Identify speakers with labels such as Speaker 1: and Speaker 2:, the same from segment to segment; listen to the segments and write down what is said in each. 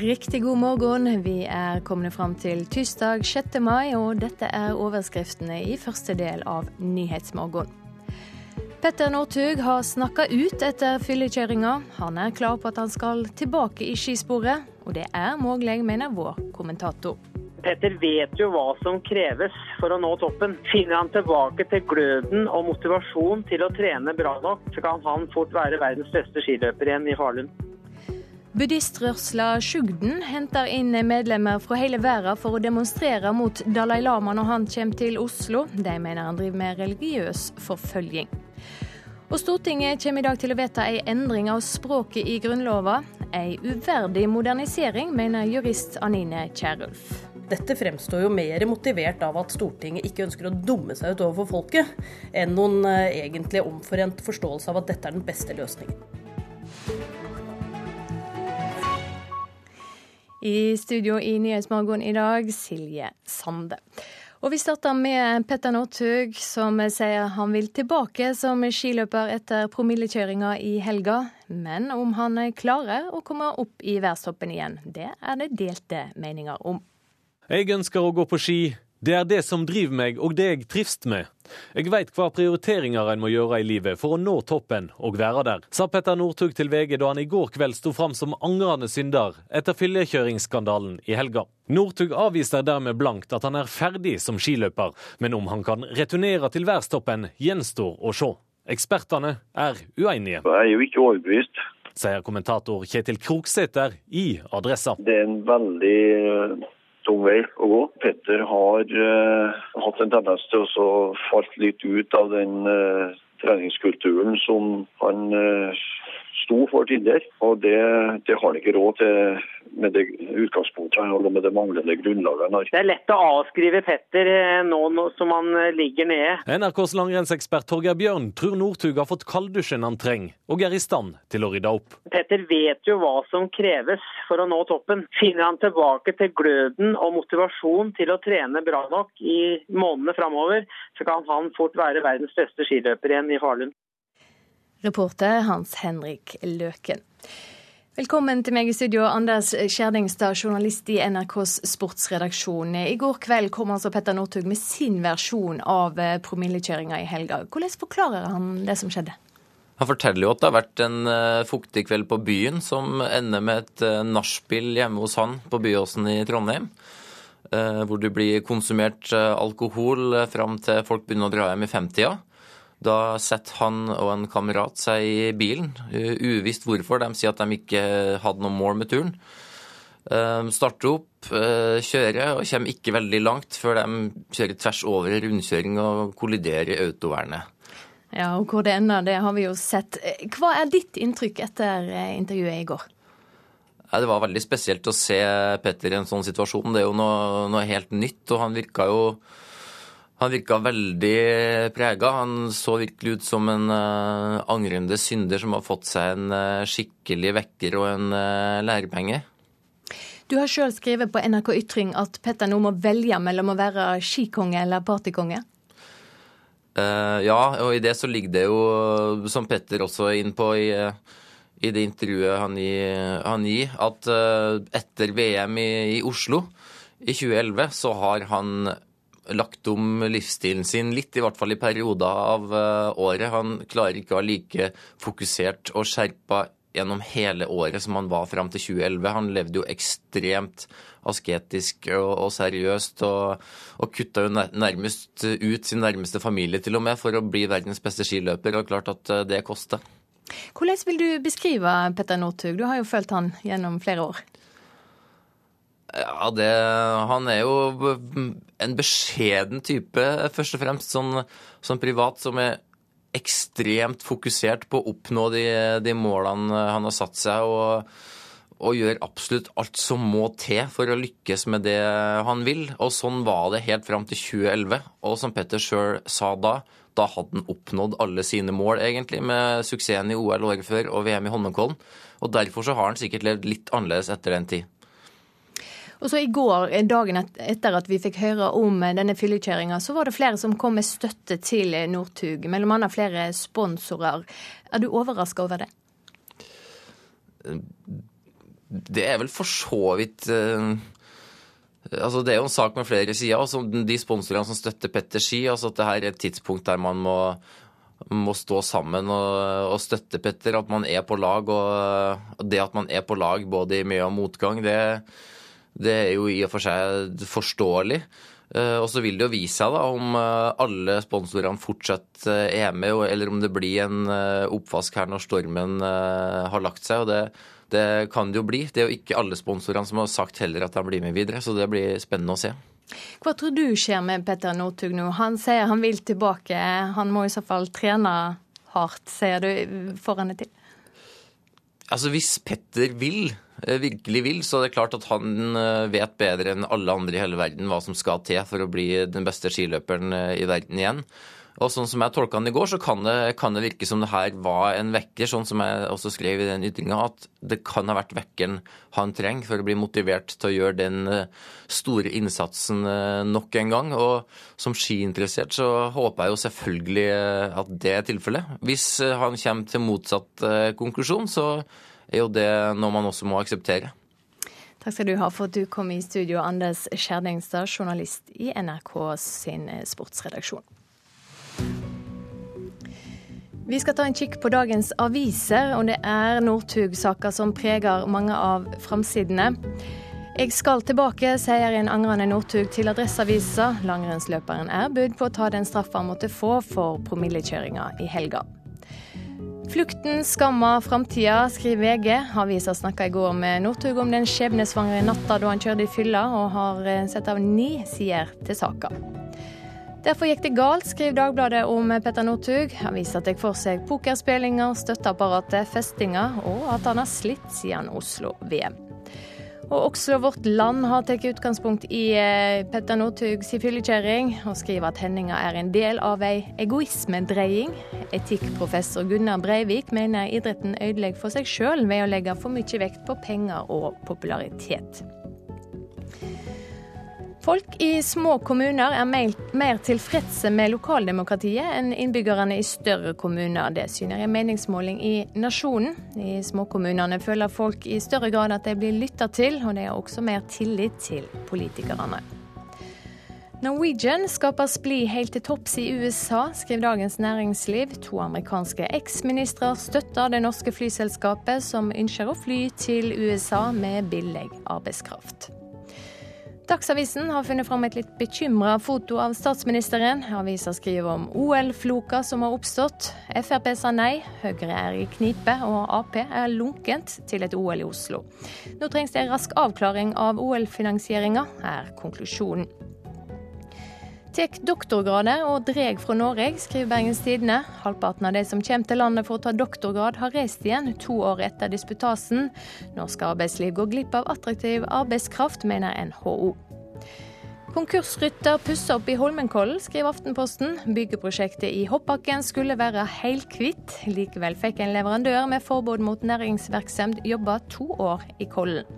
Speaker 1: Riktig god morgen. Vi er kommet fram til tirsdag 6. mai, og dette er overskriftene i første del av Nyhetsmorgen. Petter Northug har snakka ut etter fyllekjøringa. Han er klar på at han skal tilbake i skisporet, og det er mulig, mener vår kommentator.
Speaker 2: Petter vet jo hva som kreves for å nå toppen. Finner han tilbake til gløden og motivasjon til å trene bra nok, så kan han fort være verdens beste skiløper igjen i Falun.
Speaker 1: Buddhistrørsla Sjugden henter inn medlemmer fra hele verden for å demonstrere mot Dalai Lama når han kommer til Oslo. De mener han driver med religiøs forfølging. Og Stortinget kommer i dag til å vedta en endring av språket i Grunnlova. En uverdig modernisering, mener jurist Anine Kierulf.
Speaker 3: Dette fremstår jo mer motivert av at Stortinget ikke ønsker å dumme seg ut overfor folket, enn noen eh, egentlig omforent forståelse av at dette er den beste løsningen.
Speaker 1: I studio i Nyhetsmorgen i dag, Silje Sande. Og Vi starter med Petter Northug, som sier han vil tilbake som skiløper etter promillekjøringa i helga. Men om han klarer å komme opp i værstoppen igjen, det er det delte meninger om.
Speaker 4: Jeg ønsker å gå på ski, det er det som driver meg, og det jeg trives med. Jeg veit hva prioriteringer en må gjøre i livet for å nå toppen og være der, sa Petter Northug til VG da han i går kveld sto fram som angrende synder etter fyllekjøringsskandalen i helga. Northug avviser dermed blankt at han er ferdig som skiløper, men om han kan returnere til værstoppen, gjenstår å se. Ekspertene er uenige.
Speaker 5: Jeg er jo ikke overbevist.
Speaker 4: Sier kommentator Kjetil Kroksæter i Adressa.
Speaker 5: Det er en veldig tung vei å gå. Petter har uh, hatt en tendens til å falt litt ut av den uh, treningskulturen som han uh, sto for tidligere. Og det, det har han ikke råd til med det utgangspunktet og med det manglende grunnlaget han har.
Speaker 2: Det er lett å avskrive Petter nå, nå som han ligger nede.
Speaker 4: NRKs langrennsekspert Torgeir Bjørn tror Northug har fått kalddusjen han trenger, og er i stand til å rydde opp.
Speaker 2: Petter vet jo hva som kreves for å nå toppen. Finner han tilbake til gløden og motivasjon til å trene bra nok i månedene framover, så kan han fort være verdens beste skiløper igjen i Falun.
Speaker 1: Reporter Hans Henrik Løken. Velkommen til meg i studio, Anders Skjerdingstad, journalist i NRKs sportsredaksjon. I går kveld kom altså Petter Northug med sin versjon av eh, promillekjøringa i helga. Hvordan forklarer han det som skjedde?
Speaker 6: Han forteller jo at det har vært en uh, fuktig kveld på byen som ender med et uh, nachspiel hjemme hos han på Byåsen i Trondheim. Hvor det blir konsumert alkohol fram til folk begynner å dra hjem i femtida. Da setter han og en kamerat seg i bilen, uvisst hvorfor. De sier at de ikke hadde noe mål med turen. Starter opp, kjører og kommer ikke veldig langt før de kjører tvers over rundkjøring og kolliderer i autovernet.
Speaker 1: Ja, og hvor det ender, det har vi jo sett. Hva er ditt inntrykk etter intervjuet i går?
Speaker 6: Det var veldig spesielt å se Petter i en sånn situasjon. Det er jo noe, noe helt nytt, og han virka jo han virka veldig prega. Han så virkelig ut som en uh, angrende synder som har fått seg en uh, skikkelig vekker og en uh, lærepenge.
Speaker 1: Du har sjøl skrevet på NRK Ytring at Petter nå må velge mellom å være skikonge eller partykonge.
Speaker 6: ja, og i det så ligger det jo, som Petter også er inne på i, i det intervjuet han gir, han gir at etter VM i, i Oslo i 2011 så har han lagt om livsstilen sin litt, i hvert fall i perioder av eh, året. Han klarer ikke å være like fokusert og skjerpa gjennom hele året som han var fram til 2011. Han levde jo ekstremt asketisk og, og seriøst, og, og kutta jo nærmest ut sin nærmeste familie til og med for å bli verdens beste skiløper, og klart at eh, det koster.
Speaker 1: Hvordan vil du beskrive Petter Northug? Du har jo følt han gjennom flere år.
Speaker 6: Ja, det, Han er jo en beskjeden type, først og fremst. Sånn, sånn privat, som er ekstremt fokusert på å oppnå de, de målene han har satt seg. og og gjør absolutt alt som må til for å lykkes med det han vil. Og sånn var det helt fram til 2011. Og som Petter sjøl sa da, da hadde han oppnådd alle sine mål, egentlig, med suksessen i OL året før og VM i Holmenkollen. Og derfor så har han sikkert levd litt annerledes etter den tid.
Speaker 1: Og så I går, dagen etter at vi fikk høre om denne fyllekjøringa, så var det flere som kom med støtte til Northug, mellom annet flere sponsorer. Er du overraska over det?
Speaker 6: Det er vel for så vidt uh, Altså, det er jo en sak med flere sider. Altså, de sponsorene som støtter Petter Ski, altså at det her er et tidspunkt der man må, må stå sammen og, og, støtte Petter. At man er på lag. Og det at man er på lag både i mye og motgang, det, det er jo i og for seg forståelig. Eh, og så vil det jo vise seg da om eh, alle sponsorene fortsatt eh, er med, eller om det blir en oppvask her når stormen har lagt seg. og det det kan det jo bli. Det er jo ikke alle sponsorene som har sagt heller at de blir med videre, så det blir spennende å se.
Speaker 1: Hva tror du skjer med Petter Northug nå? Han sier han vil tilbake. Han må i så fall trene hardt, sier du, får han det til?
Speaker 6: Altså Hvis Petter vil, eh, virkelig vil, så er det klart at han eh, vet bedre enn alle andre i hele verden hva som skal til for å bli den beste skiløperen eh, i verden igjen. Og sånn som jeg tolka den i går, så kan det, kan det, virke som det her var en vekker, sånn som jeg også skrev i den ytringa, at det kan ha vært vekkeren han trenger for å bli motivert til å gjøre den eh, store innsatsen eh, nok en gang. Og som skiinteressert så håper jeg jo selvfølgelig eh, at det er tilfellet. Hvis han kommer til motsatt konklusjon, så er jo det noe man også må akseptere.
Speaker 1: Takk skal du ha for at du kom i studio, Anders Skjerdingstad, journalist i NRK sin sportsredaksjon. Vi skal ta en kikk på dagens aviser, og det er Northug-saka som preger mange av framsidene. Jeg skal tilbake, sier en angrende Northug til Adresseavisa. Langrennsløperen er budt på å ta den straffa han måtte få for promillekjøringa i helga. Flukten skammer framtida, skriver VG. Avisa snakka i går med Northug om den skjebnesvangre natta da han kjørte i fylla, og har satt av ni sider til saka. Derfor gikk det galt, skriver Dagbladet om Petter Northug. at de får seg pokerspillinger, støtteapparatet, festinger, og at han har slitt siden Oslo-VM. Og Oslo Vårt Land har tatt utgangspunkt i eh, Petter Northugs fyllekjøring, og skriver at hendinga er en del av ei egoismedreying. Etikkprofessor Gunnar Breivik mener idretten ødelegger for seg sjøl ved å legge for mye vekt på penger og popularitet. Folk i små kommuner er mer tilfredse med lokaldemokratiet enn innbyggerne i større kommuner. Det syner en meningsmåling i Nasjonen. I småkommunene føler folk i større grad at de blir lytta til, og de har også mer tillit til politikerne. Norwegian skaper splid helt til topps i USA, skriver Dagens Næringsliv. To amerikanske eksministre støtter det norske flyselskapet som ønsker å fly til USA med billig arbeidskraft. Dagsavisen har funnet fram et litt bekymra foto av statsministeren. Avisa skriver om OL-floka som har oppstått. Frp sa nei, Høyre er i knipe, og Ap er lunkent til et OL i Oslo. Nå trengs det en rask avklaring av OL-finansieringa, er konklusjonen. Tek doktorgrader og dreg fra Norge, skriver Bergens Tidende. Halvparten av de som kommer til landet for å ta doktorgrad, har reist igjen to år etter disputasen. Norsk arbeidsliv går glipp av attraktiv arbeidskraft, mener NHO. Konkursrytter pusser opp i Holmenkollen, skriver Aftenposten. Byggeprosjektet i Hoppbakken skulle være helkvitt. Likevel fikk en leverandør med forbud mot næringsvirksomhet jobbe to år i Kollen.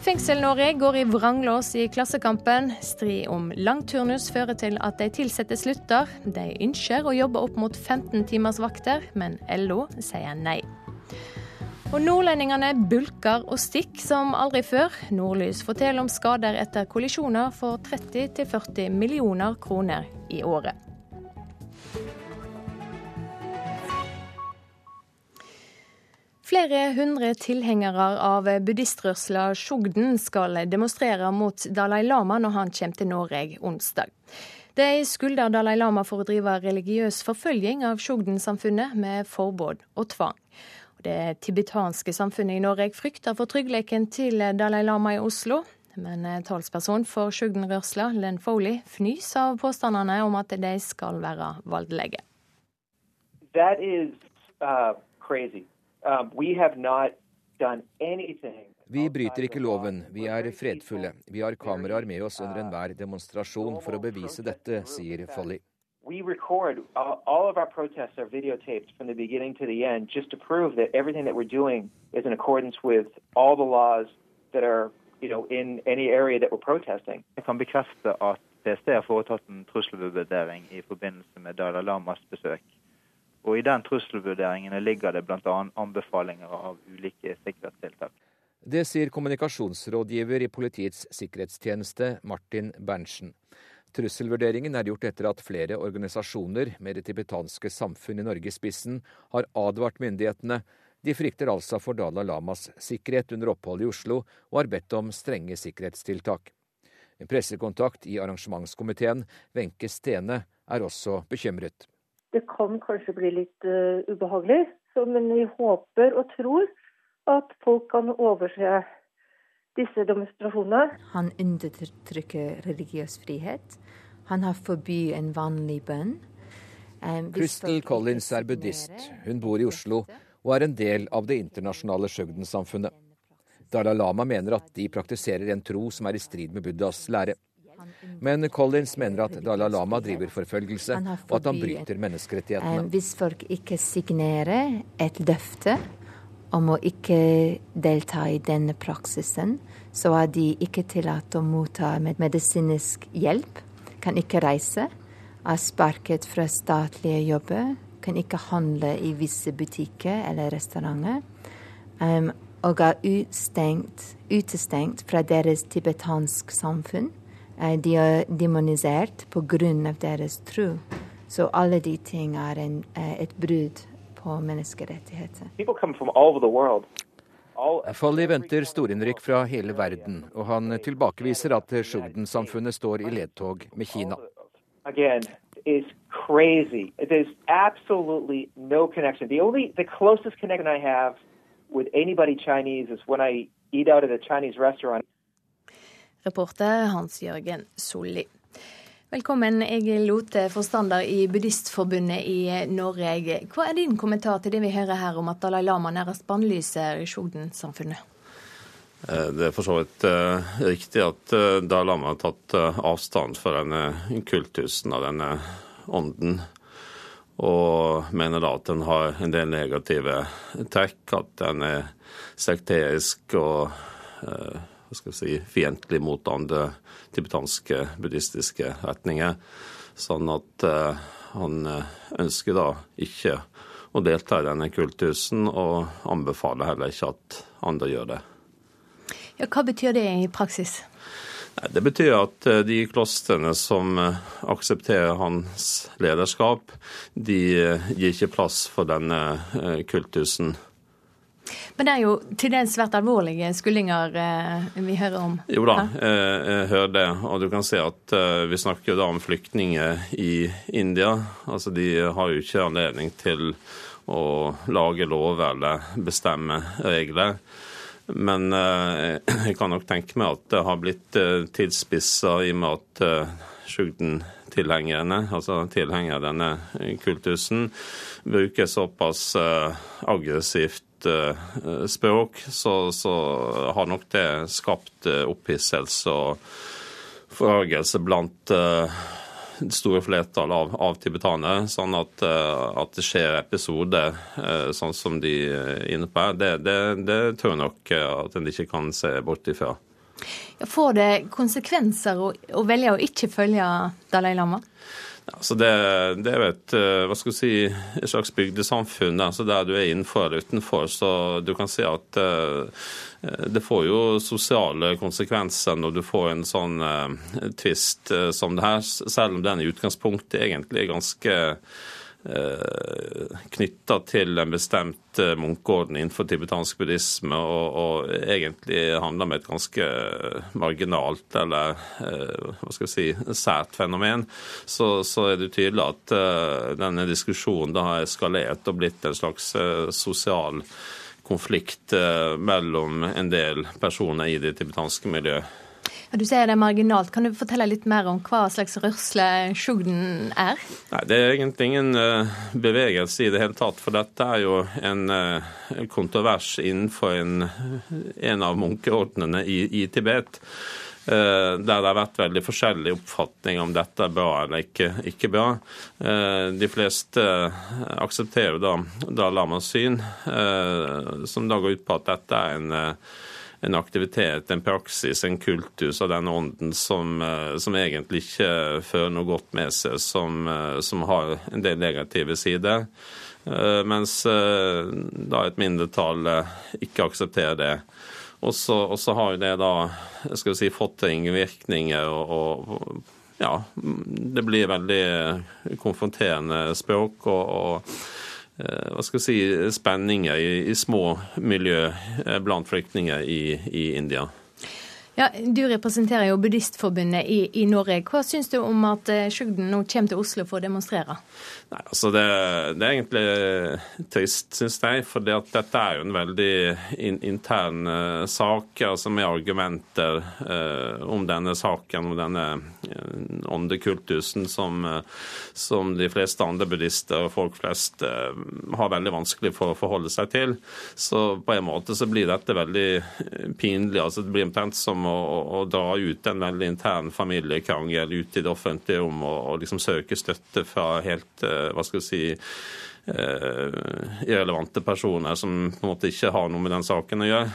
Speaker 1: Fengsel-Norge går i vranglås i Klassekampen. Strid om langturnus fører til at de ansatte slutter. De ønsker å jobbe opp mot 15 timers vakter, men LO sier nei. Og nordlendingene bulker og stikker som aldri før. Nordlys forteller om skader etter kollisjoner for 30-40 millioner kroner i året. Flere hundre tilhengere av buddhistrørsla Sjogden skal demonstrere mot Dalai Lama når han kommer til Norge onsdag. De skylder Dalai Lama for å drive religiøs forfølging av Sjogden-samfunnet med forbud og tvang. Det tibetanske samfunnet i Norge frykter for tryggheten til Dalai Lama i Oslo. Men talsperson for Sjogden-rørsla, Len Foley, fnys av påstandene om at de skal være voldelige.
Speaker 7: That is, uh. Um,
Speaker 8: vi bryter ikke loven, vi er fredfulle. Vi har kameraer med oss under enhver demonstrasjon for å bevise dette, sier Folly.
Speaker 7: We record all, all of our protests are videotaped from the beginning to the end just to prove that everything that we're doing is in accordance with all the laws that are you know, in any area that we're protesting.
Speaker 9: Jeg kan bekrefte at PST har foretatt en trusselvurdering i forbindelse med Dalai Lamas besøk. Og I den trusselvurderingen ligger det bl.a. anbefalinger av ulike sikkerhetstiltak.
Speaker 8: Det sier kommunikasjonsrådgiver i Politiets sikkerhetstjeneste, Martin Berntsen. Trusselvurderingen er gjort etter at flere organisasjoner med det tibetanske samfunn i Norge i spissen har advart myndighetene. De frykter altså for Dalai Lamas sikkerhet under oppholdet i Oslo, og har bedt om strenge sikkerhetstiltak. En pressekontakt i arrangementskomiteen, Wenche Stene, er også bekymret.
Speaker 10: Det kan kanskje bli litt uh, ubehagelig, så, men vi håper og tror at folk kan overse disse demonstrasjonene.
Speaker 11: Han undertrykker religiøs frihet. Han har forbydd en vanlig bønn.
Speaker 8: Um, Crystal Collins er buddhist. Hun bor i Oslo og er en del av det internasjonale Sjøgden-samfunnet. Dalai Lama mener at de praktiserer en tro som er i strid med Buddhas lære. Men Collins mener at Dalai Lama driver forfølgelse, og at han bryter menneskerettighetene.
Speaker 11: Hvis folk ikke signerer et løfte om å ikke delta i denne praksisen, så er de ikke tillatt å motta medisinsk hjelp, kan ikke reise, er sparket fra statlige jobber, kan ikke handle i visse butikker eller restauranter, um, og er utestengt, utestengt fra deres tibetansk samfunn. De er demonisert pga. deres tro. Så alle de ting er en, uh, et brudd på menneskerettigheter.
Speaker 8: Folly venter storinnrykk fra hele verden, og han tilbakeviser at Sjugden-samfunnet står i ledtog med Kina.
Speaker 7: With anybody Chinese is when I eat out at a Chinese restaurant.
Speaker 1: Reporter Hans Jørgen Solli. Velkommen, Egil Lote, forstander i Buddhistforbundet i Norge. Hva er din kommentar til det vi hører her om at Dalai Lama nærmest bannlyser Sjogden-samfunnet?
Speaker 12: Eh, det er for så vidt uh, riktig at uh, Dalai Lama har tatt avstand fra denne kultusen av denne ånden, og mener da at den har en del negative trekk, at den er sekterisk og skal si, fiendtlig mot andre tibetanske buddhistiske retninger. Sånn at eh, han eh, ønsker da ikke å delta i denne kultusen, og anbefaler heller ikke at andre gjør det.
Speaker 1: Ja, hva betyr det i praksis?
Speaker 12: Det betyr at eh, de klostrene som aksepterer hans lederskap, de gir ikke plass for denne kultusen.
Speaker 1: Men det er jo til dels svært alvorlige skuldinger eh, vi hører om.
Speaker 12: Jo da, eh, jeg hører det. Og du kan se at eh, vi snakker da om flyktninger i India. Altså de har jo ikke anledning til å lage lover eller bestemme regler. Men jeg kan nok tenke meg at det har blitt tilspissa i og med at Sjugden-tilhengerne, altså tilhengere denne kultusen, bruker såpass aggressivt Eh, språk, så, så, har nok det skapt uh, opphisselse og forargelse blant uh, det store flertallet av, av tibetanere. Sånn at, uh, at, det skjer episoder uh, sånn som de er inne på her, det, det, det, tror jeg nok at en ikke kan se bort ifra.
Speaker 1: Får det konsekvenser å, å velge å ikke følge Dalai Lama?
Speaker 12: Altså det, det, er jo et, eh, hva skal si, slags bygdesamfunn altså der du er innenfor eller utenfor. Så du kan si at uh, det får jo sosiale konsekvenser når du får en sånn tvist uh, som det her, selv om den i utgangspunktet egentlig er ganske Eh, knytta til en bestemt eh, munkeorden innenfor tibetansk buddhisme, og, og, egentlig handler om et ganske marginalt eller eh, hva skal jeg si, sært fenomen, så, så er det tydelig at denne diskusjonen da har eskalert og blitt en slags sosial konflikt mellom en del personer i det tibetanske miljøet.
Speaker 1: Du sier det er marginalt. Kan du fortelle litt mer om hva slags rørsle Sjugden er?
Speaker 12: Nei, Det er egentlig ingen uh, bevegelse i det hele tatt. For dette er jo en uh, kontrovers innenfor en, en av munkeordnene i, i Tibet. Uh, der det har vært veldig forskjellig oppfatning om dette er bra eller ikke, ikke bra. De fleste aksepterer da, da Lamas syn, som da går ut på at dette er en en aktivitet, en praksis, en kultus av den ånden som, eh, som egentlig ikke fører noe godt med seg, som, eh, som har en del negative sider. Eh, mens da et mindretall ikke aksepterer det. Og så har det da skal vi si, fått ringvirkninger og, og ja, det blir veldig konfronterende språk og, og hva skal jeg si, spenninger i, i små miljø eh, blant flyktninger i, i India.
Speaker 1: Ja, Du representerer jo Buddhistforbundet i, i Norge. Hva syns du om at eh, Sjugden nå kommer til Oslo for å demonstrere?
Speaker 12: Nei, altså det, det, er egentlig trist, syns jeg. For dette er jo en veldig in, intern uh, sak altså med argumenter uh, om denne saken, om denne uh, åndekultusen som, som, de fleste andre buddhister og folk flest har veldig vanskelig for å forholde seg til. Så på en måte så blir dette veldig pinlig. altså Det blir omtrent som å, å, dra ut en veldig intern familiekrangel ut i det offentlige rom og, og liksom søke støtte fra helt Eh, hva skal vi si eh, irrelevante personer som på en måte ikke har noe med den saken å gjøre.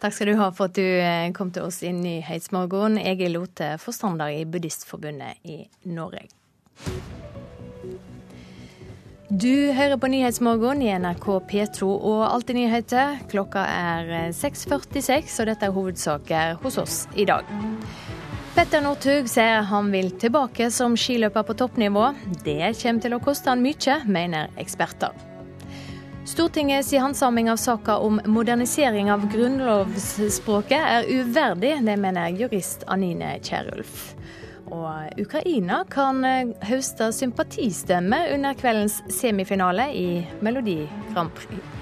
Speaker 1: Takk skal du ha for at du eh, kom til oss i Nyhetsmorgen. Egil Lote, forstander i Buddhistforbundet i Norge. Du hører på Nyhetsmorgen i NRK P2 og Alltid nyheter. Klokka er 6.46, og dette er hovedsaker hos oss i dag. Petter Northug sier han vil tilbake som skiløper på toppnivå. Det kommer til å koste han mye, mener eksperter. Stortingets handsaming av saka om modernisering av grunnlovsspråket er uverdig. Det mener jurist Anine Kierulf. Og Ukraina kan høste sympatistemme under kveldens semifinale i Melodi Grand Prix.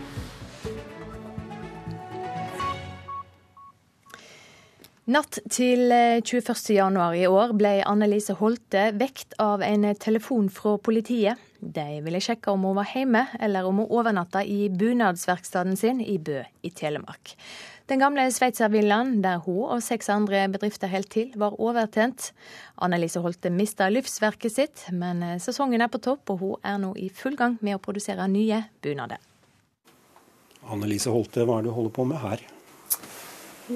Speaker 1: Natt til 21.1 eh, i år ble Annelise Holte vekt av en telefon fra politiet. De ville sjekke om hun var hjemme, eller om hun overnatta i bunadsverkstedet sin i Bø i Telemark. Den gamle sveitservillaen, der hun og seks andre bedrifter holdt til, var overtent. Annelise Holte mista livsverket sitt, men eh, sesongen er på topp, og hun er nå i full gang med å produsere nye bunader.
Speaker 13: Annelise Holte, hva er det du holder på med her?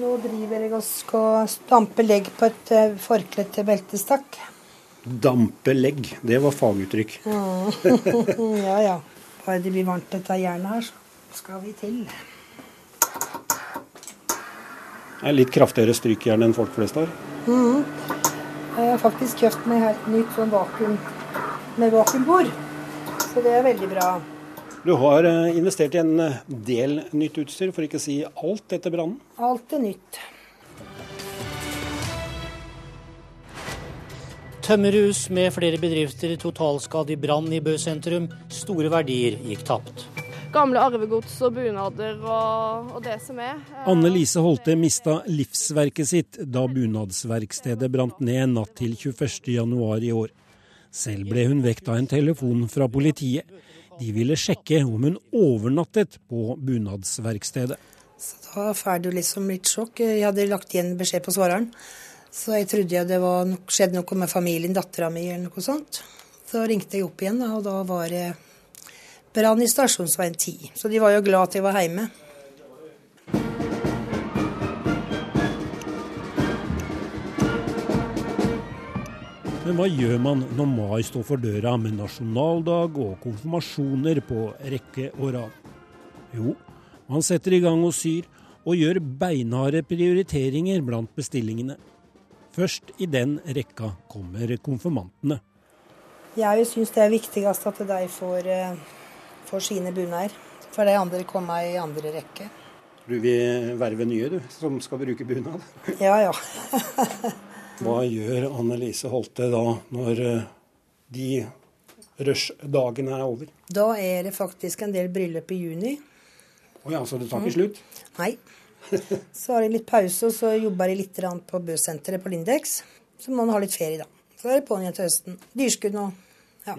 Speaker 14: Nå driver jeg og skal stampe legg på et eh, forkle til beltestakk.
Speaker 13: Dampe legg, det var faguttrykk.
Speaker 14: Mm. ja ja. Bare det blir varmt dette jernet her, så skal vi til.
Speaker 13: Er litt kraftigere strykjern enn folk flest har.
Speaker 14: Mm. Jeg har faktisk kjøpt meg helt nytt sånn vakuum med vakuumbord. Så det er veldig bra.
Speaker 13: Du har eh, investert i en eh, del nytt utstyr, for ikke å si alt etter brannen?
Speaker 14: Alt er nytt.
Speaker 15: Tømmerhus med flere bedrifter totalskade i brann i Bø sentrum. Store verdier gikk tapt.
Speaker 16: Gamle arvegods og bunader og, og det som er.
Speaker 13: Anne Lise Holte mista livsverket sitt da bunadsverkstedet brant ned natt til 21.1 i år. Selv ble hun vekt av en telefon fra politiet. De ville sjekke om hun overnattet på bunadsverkstedet.
Speaker 14: Så Da får du liksom litt sjokk. Jeg hadde lagt igjen beskjed på svareren. Så jeg trodde det var skjedde noe med familien, dattera mi eller noe sånt. Så ringte jeg opp igjen, og da var det brann i Stasjonsveien 10. Så de var jo glad at jeg var hjemme.
Speaker 13: Men hva gjør man når mai står for døra med nasjonaldag og konfirmasjoner på rekke og rad? Jo, man setter i gang og syr, og gjør beinharde prioriteringer blant bestillingene. Først i den rekka kommer konfirmantene.
Speaker 14: Jeg syns det er viktigst at de får, eh, får sine bunader. For de andre kommer i andre rekke.
Speaker 13: Du vil verve nye, du, som skal bruke bunad?
Speaker 14: Ja, ja.
Speaker 13: Hva gjør Annelise Holte da, når de de rushdagene er over?
Speaker 14: Da er det faktisk en del bryllup i juni.
Speaker 13: Å ja, så det tar ikke slutt?
Speaker 14: Mm. Nei. Så har jeg litt pause, og så jobber jeg litt på Bøsenteret på Lindex. Så må man ha litt ferie, da. Så er det på'n igjen til høsten. Dyrskudd nå. Ja.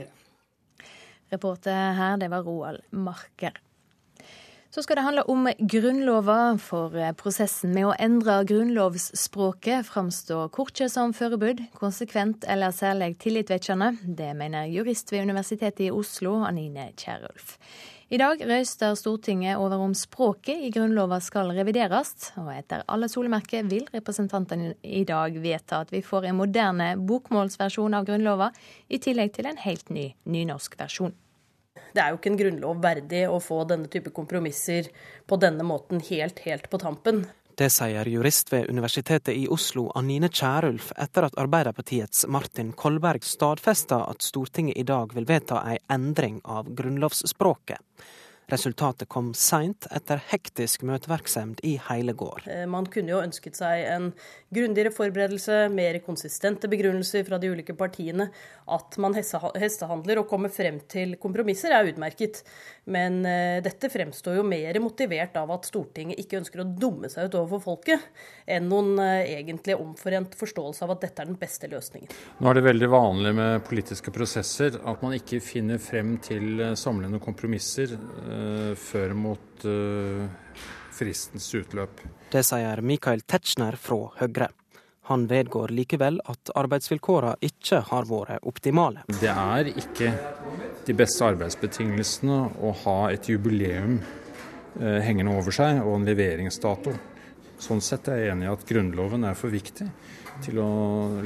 Speaker 1: Reporter her, det var Roald Marker. Så skal det handle om Grunnlova, for eh, prosessen med å endre grunnlovsspråket framstår korkje som forbud, konsekvent eller særlig tillitvekkende. Det mener jurist ved Universitetet i Oslo, Anine Kierulf. I dag røyster Stortinget over om språket i Grunnlova skal revideres, og etter alle solemerker vil representantene i dag vedta at vi får en moderne bokmålsversjon av Grunnlova, i tillegg til en helt ny nynorsk versjon.
Speaker 17: Det er jo ikke en grunnlov verdig å få denne type kompromisser på denne måten helt, helt på tampen.
Speaker 18: Det sier jurist ved Universitetet i Oslo Anine Kierulf etter at Arbeiderpartiets Martin Kolberg stadfesta at Stortinget i dag vil vedta ei endring av grunnlovsspråket. Resultatet kom seint, etter hektisk møtevirksomhet i hele går.
Speaker 17: Eh, man kunne jo ønsket seg en grundigere forberedelse, mer konsistente begrunnelser fra de ulike partiene. At man hestehandler og kommer frem til kompromisser er utmerket. Men uh, dette fremstår jo mer motivert av at Stortinget ikke ønsker å dumme seg ut overfor folket, enn noen uh, egentlig omforent forståelse av at dette er den beste løsningen.
Speaker 19: Nå er det veldig vanlig med politiske prosesser at man ikke finner frem til samlende kompromisser før mot fristens utløp.
Speaker 18: Det sier Michael Tetzschner fra Høyre. Han vedgår likevel at arbeidsvilkårene ikke har vært optimale.
Speaker 19: Det er ikke de beste arbeidsbetingelsene å ha et jubileum eh, hengende over seg og en leveringsdato. Sånn sett er jeg enig i at Grunnloven er for viktig til å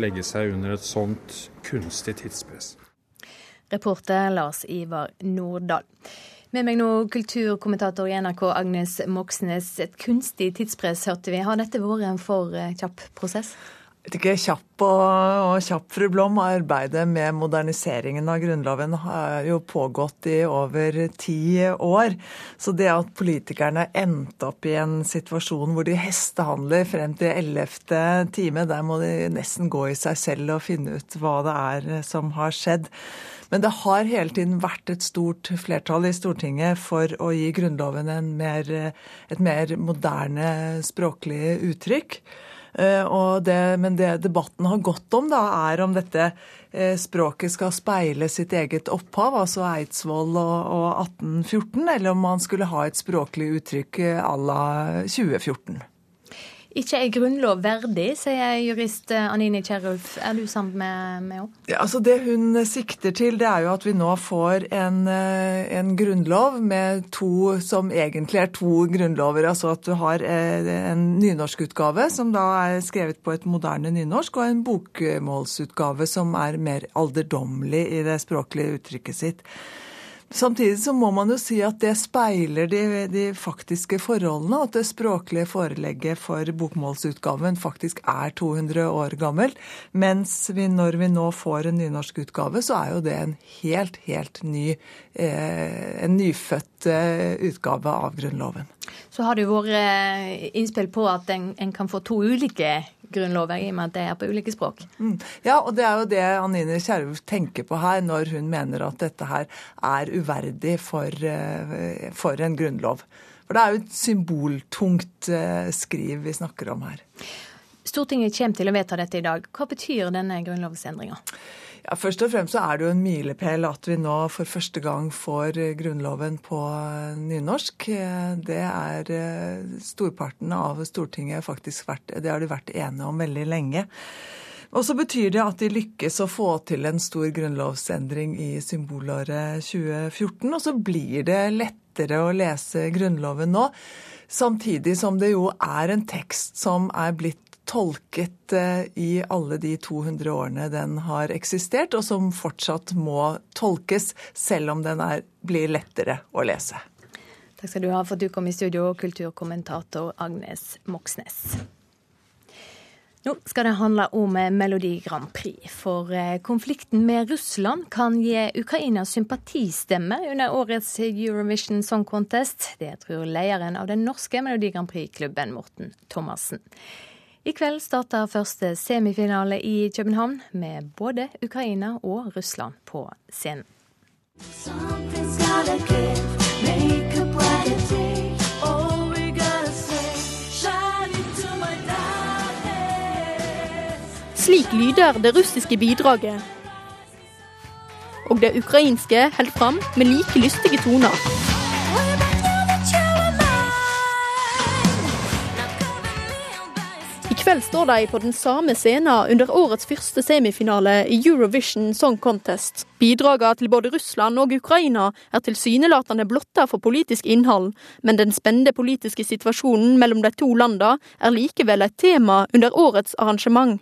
Speaker 19: legge seg under et sånt kunstig tidspress.
Speaker 1: Reporter Lars Ivar Nordahl. Med meg nå kulturkommentator i NRK Agnes Moxnes. Et kunstig tidspress, hørte vi. Har dette vært en for eh, kjapp prosess?
Speaker 20: ikke kjapp og, og kjapp, fru Blom. Arbeidet med moderniseringen av Grunnloven har jo pågått i over ti år. Så det at politikerne endte opp i en situasjon hvor de hestehandler frem til ellevte time, der må de nesten gå i seg selv og finne ut hva det er som har skjedd. Men det har hele tiden vært et stort flertall i Stortinget for å gi Grunnloven mer, et mer moderne språklig uttrykk. Eh, det, men det debatten har gått om, da, er om dette eh, språket skal speile sitt eget opphav, altså Eidsvoll og, og 1814, eller om man skulle ha et språklig uttrykk à la 2014
Speaker 1: ikke er grunnlov verdig, sier jurist Anine Kierulf. Er du sammen med henne?
Speaker 20: Ja, altså det hun sikter til, det er jo at vi nå får en, eh, en, grunnlov med to som egentlig er to grunnlover. Altså at du har eh, en nynorskutgave som da er skrevet på et moderne nynorsk, og en bokmålsutgave som er mer alderdommelig i det språklige uttrykket sitt. Samtidig så må man jo si at det speiler de, de, faktiske forholdene. At det språklige forelegget for bokmålsutgaven faktisk er 200 år gammelt. Mens vi, når vi nå får en nynorsk utgave, så er jo det en helt, helt ny eh, En nyfødt eh, utgave av Grunnloven.
Speaker 1: Så har det jo vært eh, innspill på at en, en kan få to ulike grunnlover, i og med at det er på ulike språk.
Speaker 20: Mm. Ja, og det er jo det Anine Kjerulf tenker på her, når hun mener at dette her er uverdig for, eh, for en grunnlov. For det er jo et symboltungt eh, skriv vi snakker om her.
Speaker 1: Stortinget kommer til å vedta dette i dag. Hva betyr denne grunnlovsendringa?
Speaker 20: Ja, Først og fremst så er det jo en milepæl at vi nå for første gang får eh, Grunnloven på eh, nynorsk. Eh, det er storparten av Stortinget faktisk vært Det har de vært enige om veldig lenge. Og så betyr det at de lykkes å få til en stor grunnlovsendring i symbolåret 2014. Og så blir det lettere å lese Grunnloven nå. Samtidig som det jo er en tekst som er blitt tolket eh, i alle de 200 årene den har eksistert, og som fortsatt må tolkes, selv om den er, blir lettere å lese.
Speaker 1: Takk skal du ha for at du kom i studio, kulturkommentator Agnes Moxnes. Nå skal det handle om Melodi Grand Prix. For eh, konflikten med Russland kan gi Ukraina sympatistemme under årets Eurovision Song Contest. Det tror lederen av den norske Melodi Grand Prix-klubben, Morten Thomassen. I kveld starter første semifinale i København, med både Ukraina og Russland på scenen.
Speaker 21: Slik lyder det russiske bidraget. Og det ukrainske holder fram med like lystige toner. kveld står de på den samme scenen under årets første semifinale i Eurovision Song Contest. Bidragene til både Russland og Ukraina er tilsynelatende blotta for politisk innhold, men den spente politiske situasjonen mellom de to landene er likevel et tema under årets arrangement.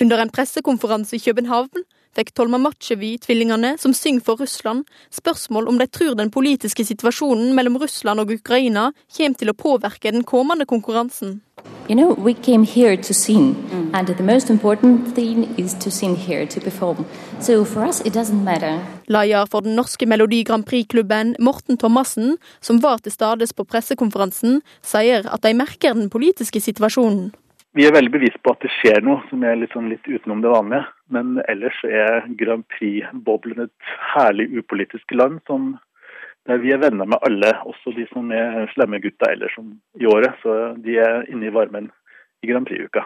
Speaker 21: Under en pressekonferanse i København fikk Tolmamatsjevi-tvillingene, som synger for Russland, spørsmål om de tror den politiske situasjonen mellom Russland og Ukraina kommer til å påvirke den kommende konkurransen.
Speaker 22: You know, we came here to sing, and the most important thing is to sing here, to perform. So for us, it doesn't matter.
Speaker 21: Leder for den norske Melodi Grand Prix-klubben, Morten Thomassen, som var til stades på pressekonferansen, sier at de merker den politiske situasjonen.
Speaker 23: Vi er veldig bevisst på at det skjer noe som er litt, sånn litt utenom det vanlige. Men ellers er Grand Prix-boblen et herlig upolitisk land som, der vi er venner med alle, også de som er slemme gutta ellers som i året. Så de er inne i varmen i Grand Prix-uka.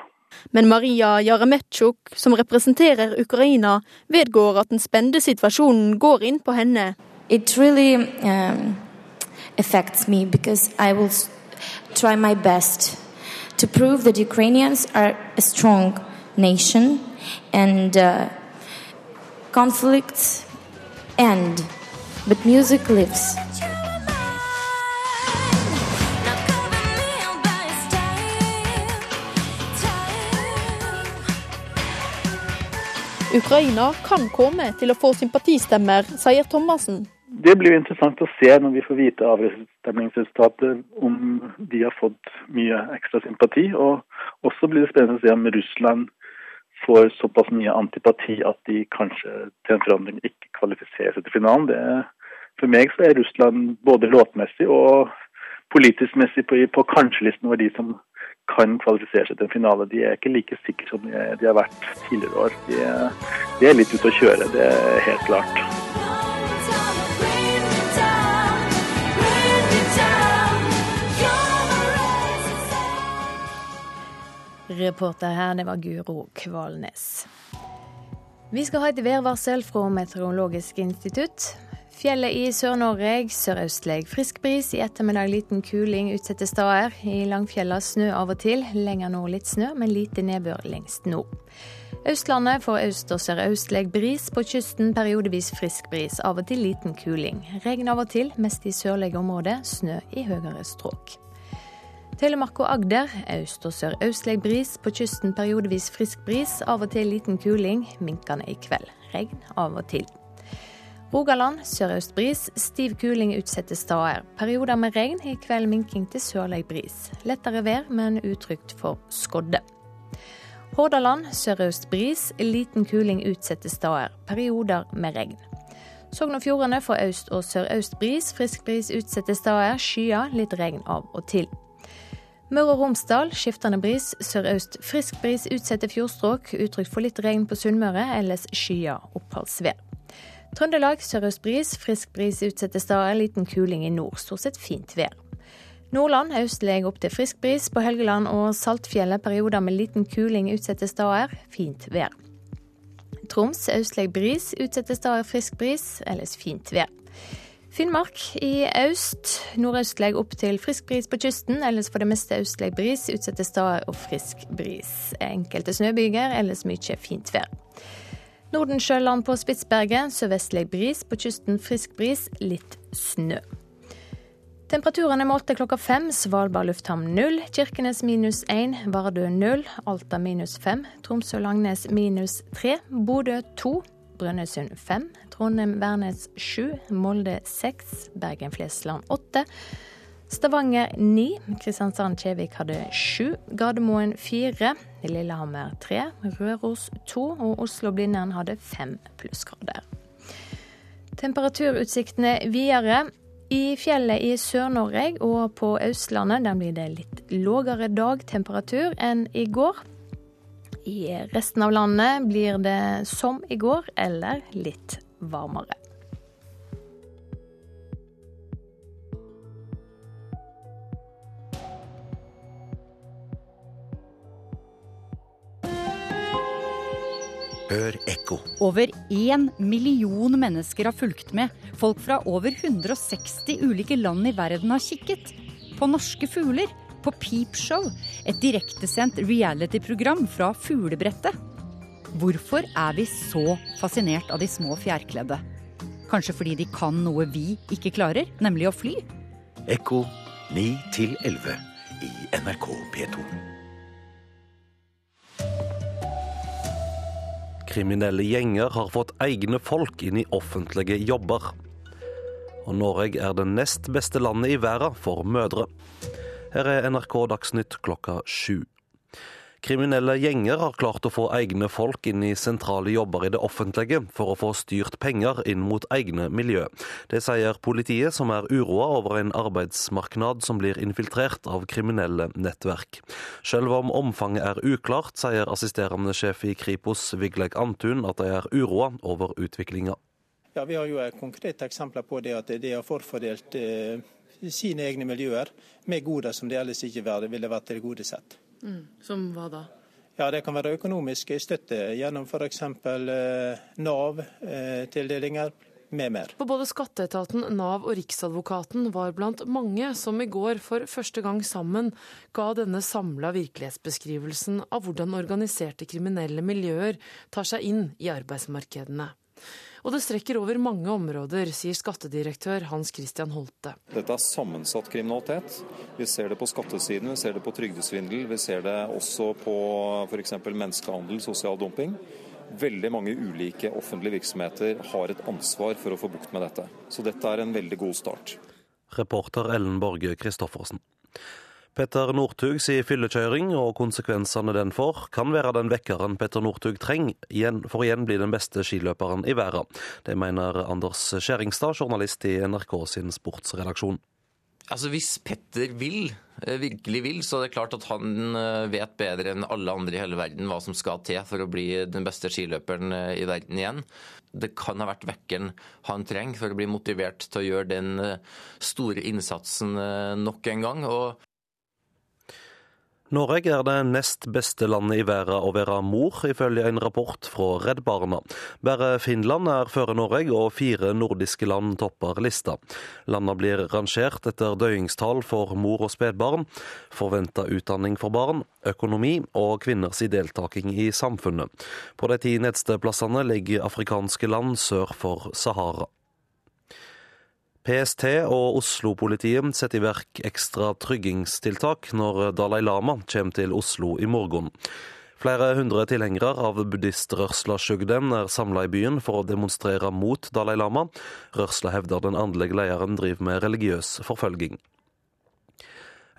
Speaker 21: Men Maria Jaremetsjuk, som representerer Ukraina, vedgår at den spente situasjonen går inn på henne.
Speaker 22: It really um, affects me because I will try my best to prove that Ukrainians are a strong nation and uh, conflicts end, but music lives.
Speaker 21: Ukraina kan komme til å få sympatistemmer, sier Thomassen.
Speaker 23: Det blir jo interessant å se når vi får vite avstemningsresultatet om de har fått mye ekstra sympati. Og også blir det spennende å se om Russland får såpass mye antipati at de kanskje til en forandring ikke kvalifiserer seg til finalen. Det, for meg så er Russland både låtmessig og politisk messig på, på kanskje-listen over de som kan kvalifisere seg til en finale. De er ikke like sikre som de, de har vært tidligere år. De, de er litt ute å kjøre, det er helt klart.
Speaker 1: Reporter her, det var Guro Kvalnes. Vi skal ha et værvarsel fra Meteorologisk institutt. Fjellet i Sør-Norge sørøstlig frisk bris. I ettermiddag liten kuling utsatte steder. I Langfjella snø av og til. Lenger nord litt snø, men lite nedbør lengst nord. Østlandet får øst- og sørøstlig bris. På kysten periodevis frisk bris. Av og til liten kuling. Regn av og til, mest i sørlige områder. Snø i høyere strøk. Telemark og Agder øst- og sørøstlig bris. På kysten periodevis frisk bris. Av og til liten kuling. Minkende i kveld. Regn av og til. Rogaland sørøst bris. Stiv kuling utsatte steder. Perioder med regn. I kveld minking til sørlig bris. Lettere vær, men utrygt for skodde. Hordaland sørøst bris. Liten kuling utsatte steder. Perioder med regn. Sogn og Fjordane får øst- og sørøst bris. Frisk bris utsatte steder. Skyer, litt regn av og til. Møre og Romsdal skiftende bris. Sørøst frisk bris utsatte fjordstrøk. Utrygt for litt regn på Sunnmøre, ellers skyer oppholdsvær. Trøndelag sørøst bris. Frisk bris utsatte steder. Liten kuling i nord. Stort sett fint vær. Nordland østlig opp til frisk bris. På Helgeland og Saltfjellet perioder med liten kuling utsatte steder. Fint vær. Troms østlig bris. Utsatte steder frisk bris. Ellers fint vær. Finnmark i øst. Nordøstlig opp til frisk bris på kysten. Ellers for det meste østlig bris. Utsatte steder og frisk bris. Enkelte snøbyger. Ellers mye fint vær. Nordensjøland på Spitsberget. Sørvestlig bris. På kysten frisk bris. Litt snø. Temperaturene målte klokka fem. Svalbard lufthavn null. Kirkenes minus én. Vardø null. Alta minus fem. Tromsø-Langnes minus tre. Bodø to. Brønnøysund fem. Trondheim-Værnes sju. Molde seks. Bergen-Flesland åtte. Stavanger ni. Kristiansand-Kjevik hadde sju. Gardermoen fire. Lillehammer tre. Røros to. Og Oslo-Blindern hadde fem plussgrader. Temperaturutsiktene videre. I fjellet i Sør-Norge og på Østlandet blir det litt lågere dagtemperatur enn i går. I resten av landet blir det som i går, eller litt varmere.
Speaker 24: Hør ekko.
Speaker 25: Over én million mennesker har fulgt med. Folk fra over 160 ulike land i verden har kikket. På norske fugler. På Peepshow, et direktesendt reality-program fra fuglebrettet. Hvorfor er vi så fascinert av de små fjærkledde? Kanskje fordi de kan noe vi ikke klarer, nemlig å fly?
Speaker 24: Ekko 9 til 11.
Speaker 26: i NRK P2.
Speaker 27: Kriminelle gjenger har fått egne folk inn i offentlige jobber. Og Norge er det nest beste landet i verden for mødre. Her er NRK Dagsnytt klokka sju. Kriminelle gjenger har klart å få egne folk inn i sentrale jobber i det offentlige for å få styrt penger inn mot egne miljø. Det sier politiet, som er uroa over en arbeidsmarknad som blir infiltrert av kriminelle nettverk. Selv om omfanget er uklart, sier assisterende sjef i Kripos Vigleg Antun at de er uroa over utviklinga.
Speaker 28: Ja, Vi har jo konkrete eksempler på det at de har forfordelt eh, sine egne miljøer med goder som de ellers ikke ville vært tilgodesett.
Speaker 29: Mm. Som hva da?
Speaker 28: Ja, Det kan være økonomisk støtte gjennom f.eks. Eh, Nav-tildelinger eh, med mer.
Speaker 29: For både skatteetaten, Nav og Riksadvokaten var blant mange som i går for første gang sammen ga denne samla virkelighetsbeskrivelsen av hvordan organiserte kriminelle miljøer tar seg inn i arbeidsmarkedene. Og det strekker over mange områder, sier skattedirektør Hans Christian Holte.
Speaker 24: Dette er sammensatt kriminalitet. Vi ser det på skattesiden, vi ser det på trygdesvindel, vi ser det også på f.eks. menneskehandel, sosial dumping. Veldig mange ulike offentlige virksomheter har et ansvar for å få bukt med dette. Så dette er en veldig god start.
Speaker 27: Reporter Ellen Borge Christoffersen. Petter Northug si fyllekjøring og konsekvensene den får, kan være den vekkeren Petter Northug trenger for igjen bli den beste skiløperen i verden. Det mener Anders Skjæringstad, journalist i NRK sin sportsredaksjon.
Speaker 30: Altså Hvis Petter vil, eh, virkelig vil, så er det klart at han eh, vet bedre enn alle andre i hele verden hva som skal til for å bli den beste skiløperen eh, i verden igjen. Det kan ha vært vekkeren han trenger for å bli motivert til å gjøre den store innsatsen nok en gang. Og
Speaker 27: Norge er det nest beste landet i verden å være mor, ifølge en rapport fra Redd Barna. Bare Finland er før Norge, og fire nordiske land topper lista. Landene blir rangert etter døyingstall for mor og spedbarn, forventa utdanning for barn, økonomi og kvinners deltaking i samfunnet. På de ti nedstedsplassene ligger afrikanske land sør for Sahara. PST og Oslo-politiet setter i verk ekstra tryggingstiltak når Dalai Lama kommer til Oslo i morgen. Flere hundre tilhengere av buddhistrørsla Shugden er samla i byen for å demonstrere mot Dalai Lama. Rørsla hevder den åndelige lederen driver med religiøs forfølging.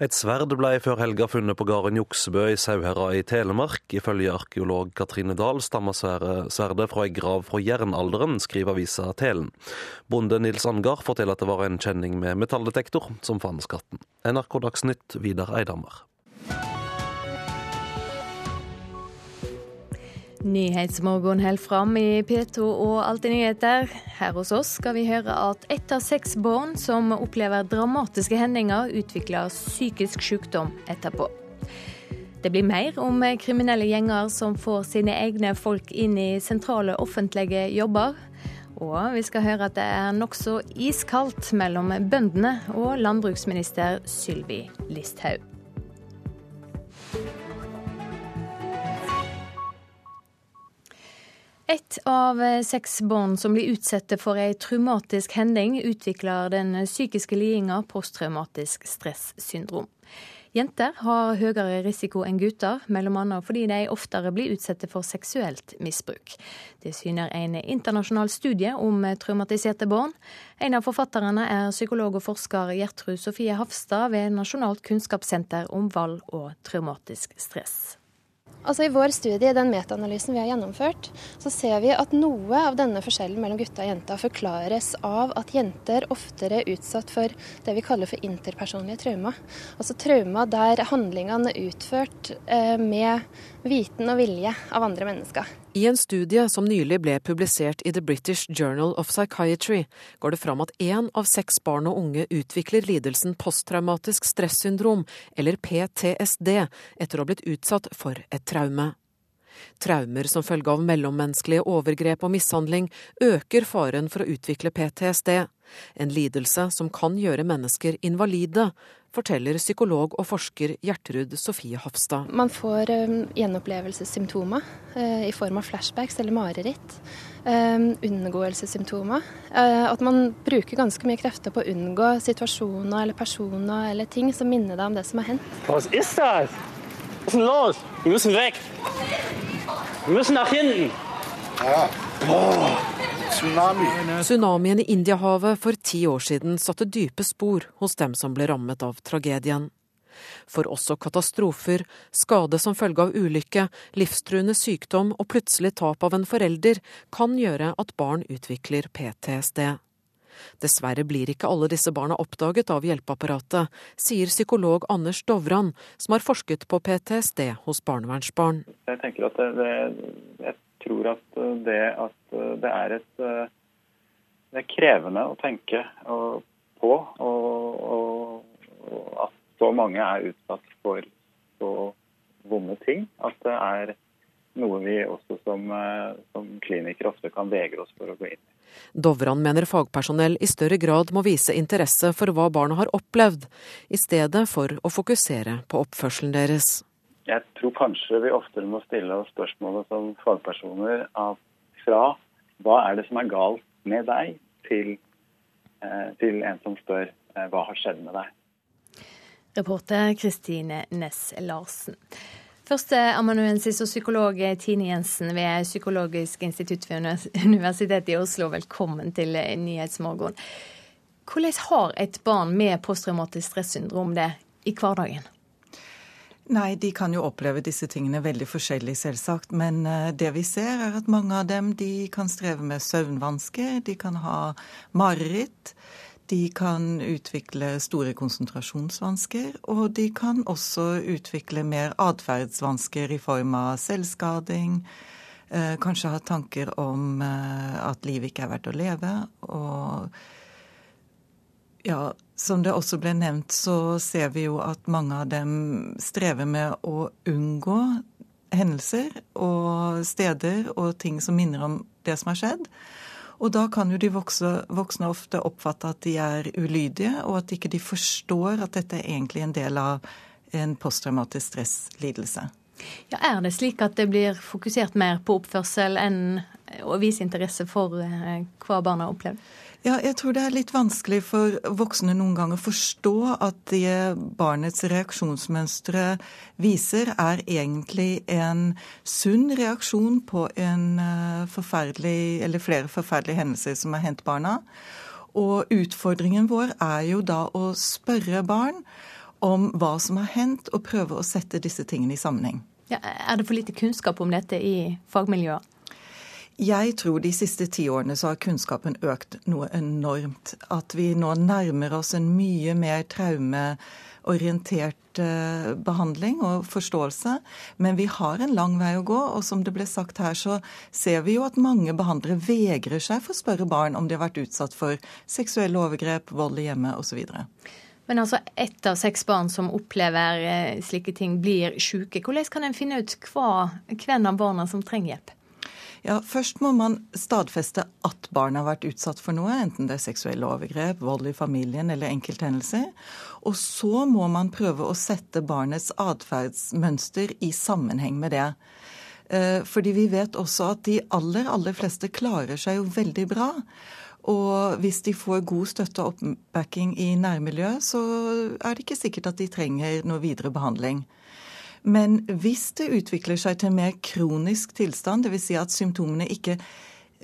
Speaker 27: Et sverd ble før helga funnet på gården Juksebø i Sauherad i Telemark. Ifølge arkeolog Katrine Dahl stammer sverdet fra ei grav fra jernalderen, skriver avisa Telen. Bonde Nils Angar forteller at det var en kjenning med metalldetektor som fant skatten. NRK Dagsnytt, Vidar Eidhammer.
Speaker 1: Nyhetsmorgen holder fram i P2 og Alltid nyheter. Her hos oss skal vi høre at ett av seks barn som opplever dramatiske hendinger, utvikler psykisk sykdom etterpå. Det blir mer om kriminelle gjenger som får sine egne folk inn i sentrale offentlige jobber. Og vi skal høre at det er nokså iskaldt mellom bøndene og landbruksminister Sylvi Listhaug. Ett av eh, seks barn som blir utsatt for ei traumatisk hending, utvikler den psykiske lidinga posttraumatisk stressyndrom. Jenter har høyere risiko enn gutter, bl.a. fordi de oftere blir utsatt for seksuelt misbruk. Det syner en internasjonal studie om traumatiserte barn. En av forfatterne er psykolog og forsker Gjertrud Sofie Hafstad ved Nasjonalt kunnskapssenter om vold og traumatisk stress.
Speaker 31: Altså I vår studie, den metaanalysen vi har gjennomført, så ser vi at noe av denne forskjellen mellom gutta og jenta forklares av at jenter oftere er utsatt for det vi kaller for interpersonlige trauma. Altså trauma der handlingene er utført eh, med viten og vilje av andre mennesker.
Speaker 32: I en studie som nylig ble publisert i The British Journal of Psychiatry, går det fram at én av seks barn og unge utvikler lidelsen posttraumatisk stressyndrom, eller PTSD, etter å ha blitt utsatt for et traume. Traumer som følge av mellommenneskelige overgrep og mishandling øker faren for å utvikle PTSD, en lidelse som kan gjøre mennesker invalide, forteller psykolog og forsker Gjertrud Sofie Hofstad.
Speaker 31: Man får um, gjenopplevelsessymptomer uh, i form av flashbacks eller mareritt. Um, unngåelsessymptomer. Uh, at man bruker ganske mye krefter på å unngå situasjoner eller personer eller ting som minner deg om det som har hendt.
Speaker 26: Hva er det? Hva er det? Vi må vekk! Vi må nach hinten!
Speaker 32: Ja. Oh. Tsunami. Tsunamien i Indiahavet for ti år siden satte dype spor hos dem som ble rammet av tragedien. For også katastrofer, skade som følge av ulykke, livstruende sykdom og plutselig tap av en forelder kan gjøre at barn utvikler PTSD. Dessverre blir ikke alle disse barna oppdaget av hjelpeapparatet, sier psykolog Anders Dovran, som har forsket på PTSD hos barnevernsbarn.
Speaker 33: Jeg tenker at det, det, tror at eh, det at eh, det er et eh, Det er krevende å tenke på, og, og, at så mange er utsatt for så vonde ting. At det er noe vi også som, som klinikere ofte kan vegre oss for å gå inn i.
Speaker 32: Dovran mener fagpersonell i større grad må vise interesse for hva barna har opplevd, i stedet for å fokusere på oppførselen deres.
Speaker 33: Jeg tror kanskje vi oftere må stille oss spørsmålet som fagpersoner at fra hva er det som er galt med deg, til, eh, til en som spør eh, hva har skjedd med deg.
Speaker 1: Reporter Kristine Næss Larsen. Førsteamanuensis og psykolog Tine Jensen ved Psykologisk institutt ved Universitetet i Oslo, velkommen til Nyhetsmorgen. Hvordan har et barn med posttraumatisk stressyndrom det i hverdagen?
Speaker 34: Nei, de kan jo oppleve disse tingene veldig forskjellig, selvsagt. Men eh, det vi ser, er at mange av dem de kan streve med søvnvansker, de kan ha mareritt. De kan utvikle store konsentrasjonsvansker, og de kan også utvikle mer atferdsvansker i form av selvskading. Eh, kanskje ha tanker om eh, at livet ikke er verdt å leve. og ja, som det også ble nevnt, så ser vi jo at mange av dem strever med å unngå hendelser og steder og ting som minner om det som har skjedd. Og da kan jo de voksne, ofte oppfatte at de er ulydige, og at ikke de forstår at dette er egentlig en del av en posttraumatisk stresslidelse.
Speaker 1: Ja, Er det slik at det blir fokusert mer på oppførsel enn å vise interesse for eh, hva barna har opplevd?
Speaker 34: Ja, jeg tror det er litt vanskelig for voksne noen ganger å forstå at det barnets reaksjonsmønstre viser, er egentlig en sunn reaksjon på en eh, forferdelig, eller flere forferdelige hendelser som har hendt barna. Og utfordringen vår er jo da å spørre barn om hva som har hendt, og prøve å sette disse tingene i sammenheng.
Speaker 1: Ja, er det for lite kunnskap om dette i fagmiljøet?
Speaker 34: Jeg tror de siste ti årene så har kunnskapen økt noe enormt. At vi nå nærmer oss en mye mer traumeorientert eh, behandling og forståelse. Men vi har en lang vei å gå, og som det ble sagt her, så ser vi jo at mange behandlere vegrer seg for å spørre barn om de har vært utsatt for seksuelle overgrep, vold i hjemmet osv.
Speaker 1: Men altså, ett av seks barn som opplever eh, slike ting, blir syke. Hvordan kan en finne ut hva, hvem av barna som trenger hjelp?
Speaker 34: Ja, Først må man stadfeste at barnet har vært utsatt for noe, enten det er seksuelle overgrep, vold i familien eller enkelthendelser. Og så må man prøve å sette barnets atferdsmønster i sammenheng med det. Eh, fordi vi vet også at de aller, aller fleste klarer seg jo veldig bra. Og hvis de får god støtte og oppbacking i nærmiljøet, så er det ikke sikkert at de trenger noe videre behandling. Men hvis det utvikler seg til en mer kronisk tilstand, dvs. Si at symptomene ikke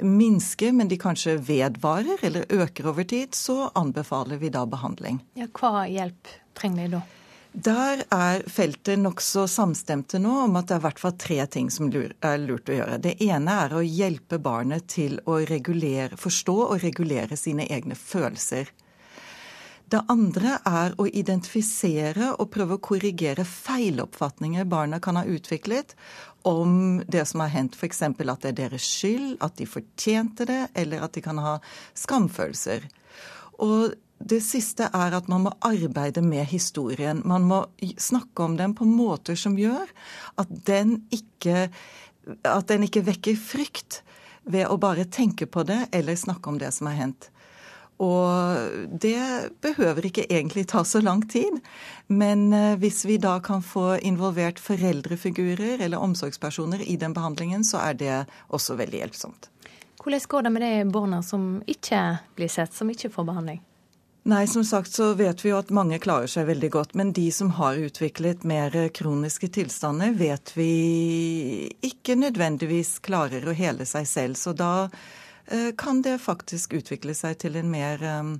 Speaker 34: minsker, men de kanskje vedvarer eller øker over tid, så anbefaler vi da behandling.
Speaker 1: Ja, hva hjelp trenger de da?
Speaker 34: Der er feltet nokså samstemte nå om at det er i hvert fall tre ting som er lurt å gjøre. Det ene er å hjelpe barnet til å regulere, forstå og regulere sine egne følelser. Det andre er å identifisere og prøve å korrigere feiloppfatninger barna kan ha utviklet om det som har hendt, f.eks. at det er deres skyld, at de fortjente det, eller at de kan ha skamfølelser. Og det siste er at man må arbeide med historien. Man må snakke om den på måter som gjør at den ikke, at den ikke vekker frykt ved å bare tenke på det eller snakke om det som har hendt. Og det behøver ikke egentlig ta så lang tid. Men eh, hvis vi da kan få involvert foreldrefigurer eller omsorgspersoner i den behandlingen, så er det også veldig hjelpsomt.
Speaker 1: Hvordan går det med de barna som ikke blir sett, som ikke får behandling?
Speaker 34: Nei, som sagt så vet vi jo at mange klarer seg veldig godt. Men de som har utviklet mer kroniske tilstander, vet vi ikke nødvendigvis klarer å hele seg selv. Så da kan det faktisk utvikle seg til en mer eh,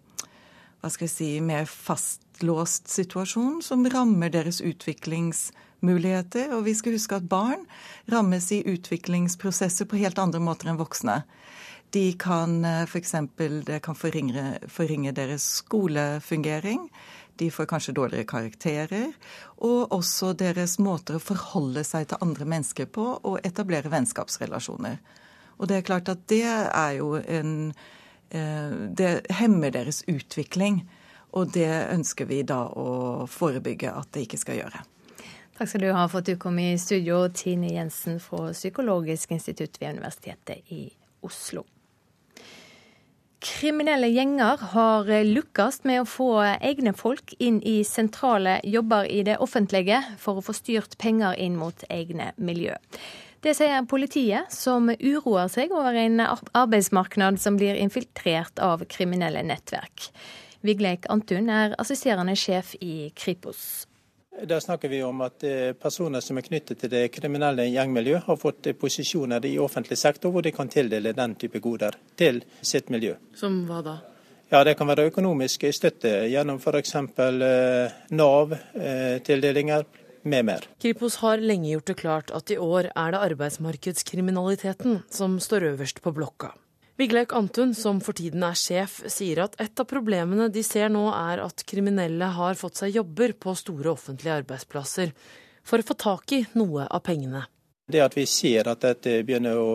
Speaker 34: hva skal jeg si, mer fastlåst situasjon som rammer deres utviklingsmuligheter. Og vi skal huske at barn rammes i utviklingsprosesser på helt andre måter enn voksne. De kan eh, f.eks. det kan forringe, forringe deres skolefungering. De får kanskje dårligere karakterer. Og også deres måter å forholde seg til andre mennesker på og etablere vennskapsrelasjoner. Og det er klart at det er jo en eh, Det hemmer deres utvikling. Og det ønsker vi da å forebygge at det ikke skal gjøre.
Speaker 1: Takk skal du ha for at du kom i studio, Tine Jensen fra Psykologisk institutt ved Universitetet i Oslo. Kriminelle gjenger har lukkes med å få egne folk inn i sentrale jobber i det offentlige for å få styrt penger inn mot egne miljø. Det sier politiet, som uroer seg over en arbeidsmarked som blir infiltrert av kriminelle nettverk. Vigleik Antun er assisterende sjef i Kripos.
Speaker 28: Da snakker vi om at eh, personer som er knyttet til det kriminelle gjengmiljøet, har fått eh, posisjoner i offentlig sektor hvor de kan tildele den type goder til sitt miljø.
Speaker 29: Som hva da?
Speaker 28: Ja, Det kan være økonomisk støtte gjennom f.eks. Eh, Nav-tildelinger, med mer.
Speaker 29: Kripos har lenge gjort det klart at i år er det arbeidsmarkedskriminaliteten som står øverst på blokka. Vigleik Antun, som for tiden er sjef, sier at et av problemene de ser nå er at kriminelle har fått seg jobber på store offentlige arbeidsplasser for å få tak i noe av pengene.
Speaker 28: Det at vi ser at dette begynner å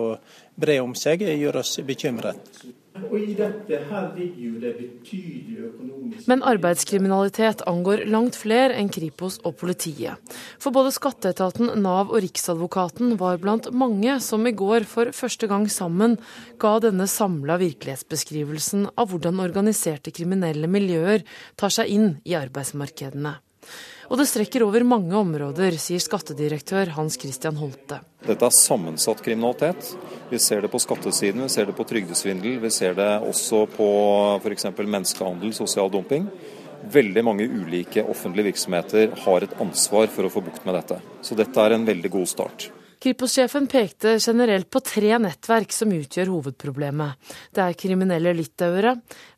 Speaker 28: bre om seg, gjør oss bekymret. Og i dette her ligger jo det betydelige økonomiske
Speaker 29: Men arbeidskriminalitet angår langt flere enn Kripos og politiet. For både skatteetaten, Nav og Riksadvokaten var blant mange som i går for første gang sammen ga denne samla virkelighetsbeskrivelsen av hvordan organiserte kriminelle miljøer tar seg inn i arbeidsmarkedene. Og det strekker over mange områder, sier skattedirektør Hans Christian Holte.
Speaker 24: Dette er sammensatt kriminalitet. Vi ser det på skattesiden, vi ser det på trygdesvindel, vi ser det også på f.eks. menneskehandel, sosial dumping. Veldig mange ulike offentlige virksomheter har et ansvar for å få bukt med dette. Så dette er en veldig god start.
Speaker 29: Kripos-sjefen pekte generelt på tre nettverk som utgjør hovedproblemet. Det er kriminelle litauere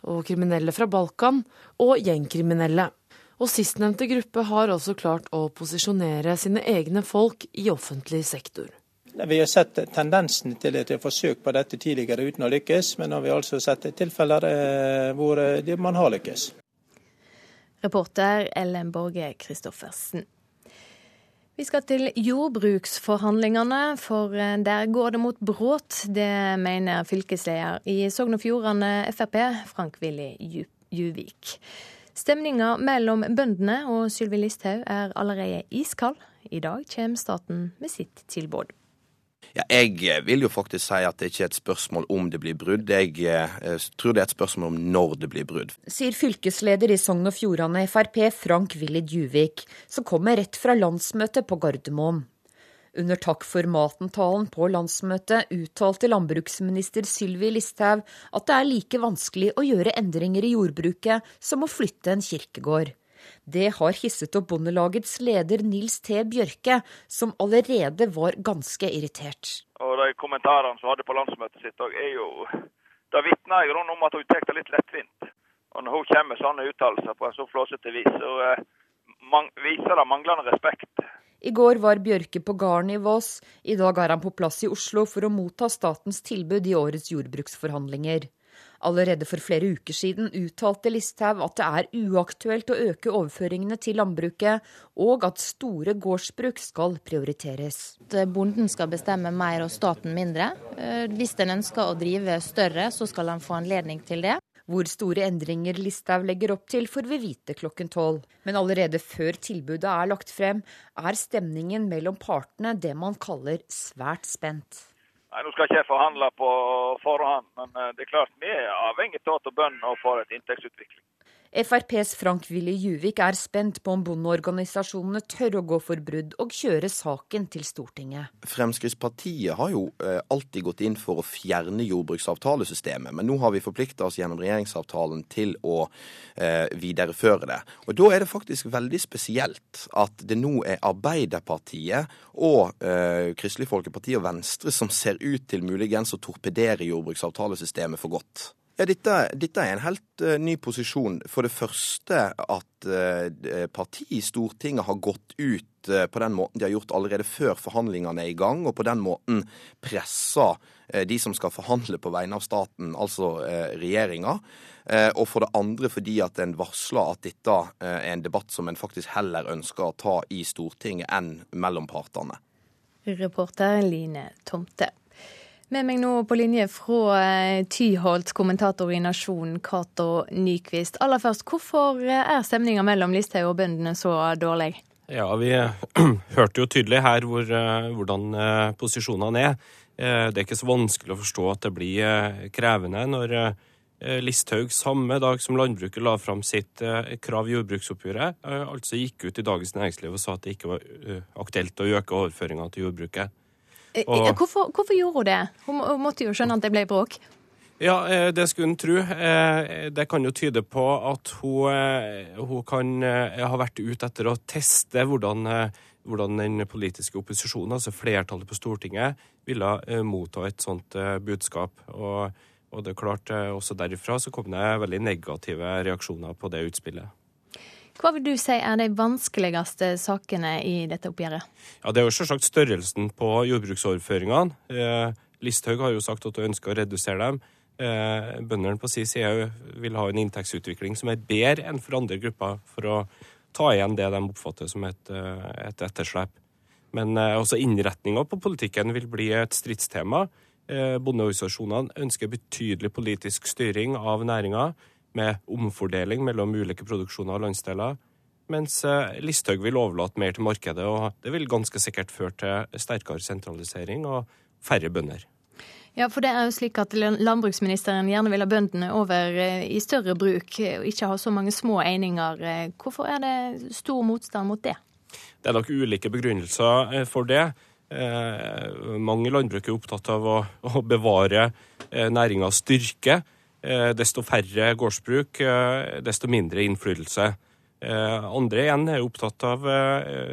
Speaker 29: og kriminelle fra Balkan og gjengkriminelle. Og sistnevnte gruppe har også klart å posisjonere sine egne folk i offentlig sektor.
Speaker 28: Vi har sett tendensen til et forsøk på dette tidligere uten å lykkes, men nå har vi altså sett tilfeller eh, hvor eh, man har lykkes.
Speaker 1: Reporter Ellen Borge Christoffersen. Vi skal til jordbruksforhandlingene, for eh, der går det mot brudd. Det mener fylkesleder i Sogn og Fjordane Frp, Frank-Willy Juvik. Stemninga mellom bøndene og Sylvi Listhaug er allerede iskald. I dag kommer staten med sitt tilbud.
Speaker 35: Ja, jeg vil jo faktisk si at det ikke er et spørsmål om det blir brudd. Jeg eh, tror det er et spørsmål om når det blir brudd.
Speaker 36: Sier fylkesleder i Sogn og Fjordane Frp Frank Willy Djuvik, som kommer rett fra landsmøtet på Gardermoen. Under Takk for maten-talen på landsmøtet uttalte landbruksminister Sylvi Listhaug at det er like vanskelig å gjøre endringer i jordbruket som å flytte en kirkegård. Det har hisset opp Bondelagets leder Nils T. Bjørke, som allerede var ganske irritert.
Speaker 37: Og De kommentarene som hadde på landsmøtet sitt, er jo, da vitner om at hun tar det litt lettvint. Og Når hun kommer med sånne uttalelser på en så flåsete vis, så eh, viser det manglende respekt
Speaker 36: i går var Bjørke på gården i Vås. I dag er han på plass i Oslo for å motta statens tilbud i årets jordbruksforhandlinger. Allerede for flere uker siden uttalte Listhaug at det er uaktuelt å øke overføringene til landbruket, og at store gårdsbruk skal prioriteres.
Speaker 31: Bonden skal bestemme mer og staten mindre. Eh, hvis en ønsker å drive større, så skal han få anledning til det.
Speaker 36: Hvor store endringer Listhaug legger opp til, får vi vite klokken tolv. Men allerede før tilbudet er lagt frem, er stemningen mellom partene det man kaller svært spent.
Speaker 37: Nei, Nå skal ikke jeg forhandle på forhånd, men eh, det er klart vi er avhengig av at bøndene får et inntektsutvikling.
Speaker 36: FrPs Frank-Willy Juvik er spent på om bondeorganisasjonene tør å gå for brudd og kjøre saken til Stortinget.
Speaker 35: Fremskrittspartiet har jo eh, alltid gått inn for å fjerne jordbruksavtalesystemet, men nå har vi forplikta oss gjennom regjeringsavtalen til å eh, videreføre det. Og Da er det faktisk veldig spesielt at det nå er Arbeiderpartiet og eh, Kristelig Folkeparti og Venstre som ser ut til muligens å torpedere jordbruksavtalesystemet for godt. Ja, dette, dette, er en helt uh, ny posisjon. For det første at uh, partiet i Stortinget har gått ut uh, på den måten de har gjort allerede før forhandlingene er i gang, og på den måten pressa de som skal forhandle på vegne av staten, altså regjeringa. og for det andre fordi at en varsler at dette er en debatt som en faktisk heller ønsker å ta i Stortinget enn mellom partene.
Speaker 1: Reporter Line Tomte. Med meg nå på linje fra eh, Tyholt, kommentator i Nasjonen, Cato Nyquist. Aller først, hvorfor eh, er stemninga mellom Listhaug og bøndene så dårlig?
Speaker 38: Ja, vi hørte jo tydelig her hvor, eh, hvordan posisjonene er. Det er ikke så vanskelig å forstå at det blir krevende når Listhaug samme dag som landbruket la fram sitt krav i jordbruksoppgjøret, altså gikk ut i Dagens Næringsliv og sa at det ikke var aktuelt å øke overføringene til jordbruket.
Speaker 1: Eh, og... Hvorfor, hvorfor, gjorde hun det? Hun måtte jo skjønne at det ble bråk?
Speaker 38: Ja, eh, det skulle en tro. Eh, det kan jo tyde på at hun, hun kan ha vært ute etter å teste hvordan, hvordan den politiske opposisjonen, altså flertallet på Stortinget, ville motta et sånt budskap. Og, og det er klart, også derifra så kom det veldig negative reaksjoner på det utspillet.
Speaker 1: Hva vil du si er de vanskeligste sakene i dette oppgjøret?
Speaker 38: Ja, Det er jo selvsagt størrelsen på jordbruksoverføringene. Eh, Listhaug har jo sagt at hun ønsker å redusere dem. Eh, bøndene på sin side vil ha en inntektsutvikling som er bedre enn for andre grupper, for å ta igjen det de oppfatter som et, eh, et etterslep. Men eh, også innretninga på politikken vil bli et stridstema. Eh, bondeorganisasjonene ønsker betydelig politisk styring av næringa med omfordeling mellom ulike produksjoner og landsdeler. Mens eh, Listhaug vil overlate mer til markedet, og det vil ganske sikkert føre til sterkere sentralisering og færre bønder.
Speaker 1: Ja, for det er jo slik at landbruksministeren gjerne vil ha bøndene over eh, i større bruk, og ikke ha så mange små eininger. Hvorfor er det stor motstand mot det?
Speaker 38: Det er nok ulike begrunnelser eh, for det. Mange mange landbruket er opptatt av å, bevare eh, næringas styrke. Eh, desto færre gårdsbruk, eh, desto mindre innflytelse. Eh, andre igjen er opptatt av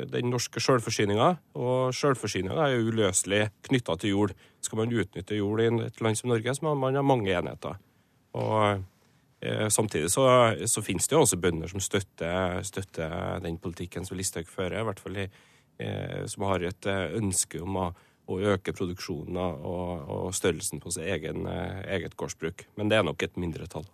Speaker 38: den norske sjølforsyninga, og sjølforsyninga er uløselig knytta til jord. Skal man utnytte jord i et land som Norge, så må man ha mange enheter. Og Samtidig så, så finnes det jo også bønder som støtter, støtter den politikken som Listhaug fører, i hvert fall i, som har et ønske om å å øke produksjonen og, og størrelsen på sitt egen, eh, eget gårdsbruk. Men det er nok et mindretall.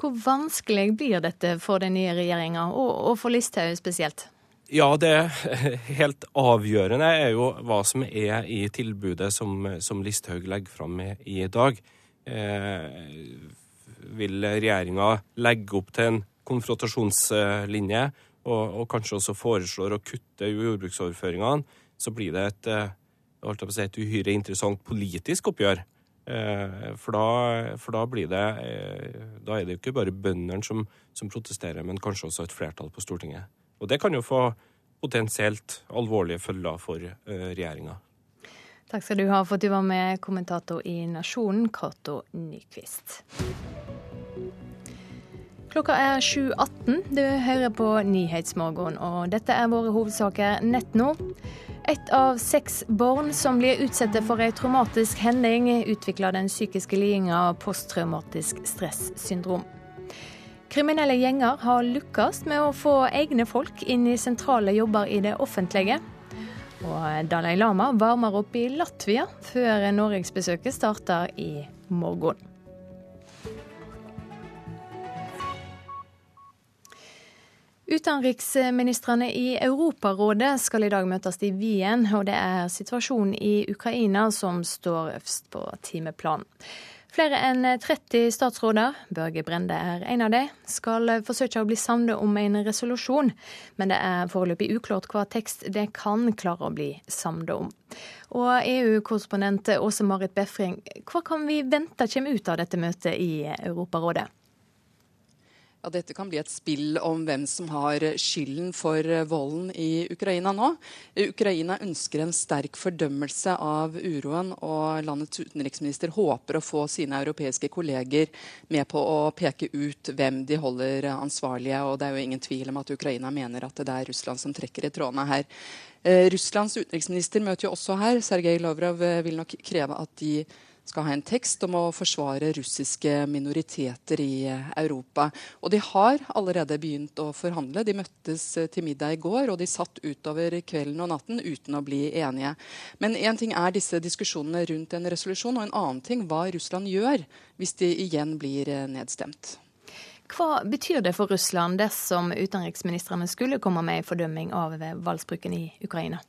Speaker 1: Hvor vanskelig blir dette for den nye regjeringa, og, og for Listhaug spesielt?
Speaker 38: Ja, det helt avgjørende er jo hva som er i tilbudet som, som Listhaug legger fram i dag. Eh, vil regjeringa legge opp til en konfrontasjonslinje, og, og kanskje også foreslår å kutte jordbruksoverføringene, så blir det et holdt jeg på å si, et uhyre interessant politisk oppgjør. Eh, for da, for da, blir det eh, Da er det jo ikke bare bøndene som, som, protesterer, men kanskje også et flertall på Stortinget. Og det kan jo få potensielt alvorlige følger for eh, regjeringa.
Speaker 1: Takk skal du ha for at du var med, kommentator i Nasjonen, Cato Nyquist. Klokka er 7.18. Du hører på Nyhetsmorgen, og dette er våre hovedsaker nett nå. Ett av seks barn som blir utsatt for ei traumatisk hending, utvikler den psykiske lidinga posttraumatisk stressyndrom. Kriminelle gjenger har lykkes med å få egne folk inn i sentrale jobber i det offentlige. Og Dalai Lama varmer opp i Latvia før norgesbesøket starter i morgen. Utenriksministrene i Europarådet skal i dag møtes i Wien, og det er situasjonen i Ukraina som står øverst på timeplanen. Flere enn 30 statsråder, Børge Brende er en av dem, skal forsøke å bli samlet om en resolusjon, men det er foreløpig uklart hva tekst det kan klare å bli samlet om. Og EU-korrespondent Åse Marit Befring, hva kan vi vente kommer ut av dette møtet i Europarådet?
Speaker 39: Ja, Dette kan bli et spill om hvem som har skylden for volden i Ukraina nå. Ukraina ønsker en sterk fordømmelse av uroen, og landets utenriksminister håper å få sine europeiske kolleger med på å peke ut hvem de holder ansvarlige. og Det er jo ingen tvil om at Ukraina mener at det er Russland som trekker i trådene her. Eh, Russlands utenriksminister møter jo også her. Sergej Lavrov eh, vil nok kreve at de skal ha en tekst om å forsvare russiske minoriteter i eh, Europa. Og de har allerede begynt å forhandle. De møttes eh, til middag i går, og de satt utover kvelden og natten uten å bli enige. Men én ting er disse diskusjonene rundt en resolusjon, og en annen ting hva Russland gjør hvis de igjen blir eh, nedstemt.
Speaker 1: Hva betyr det for Russland dersom utenriksministrene skulle komme med en fordømming av voldsbruken i Ukraina?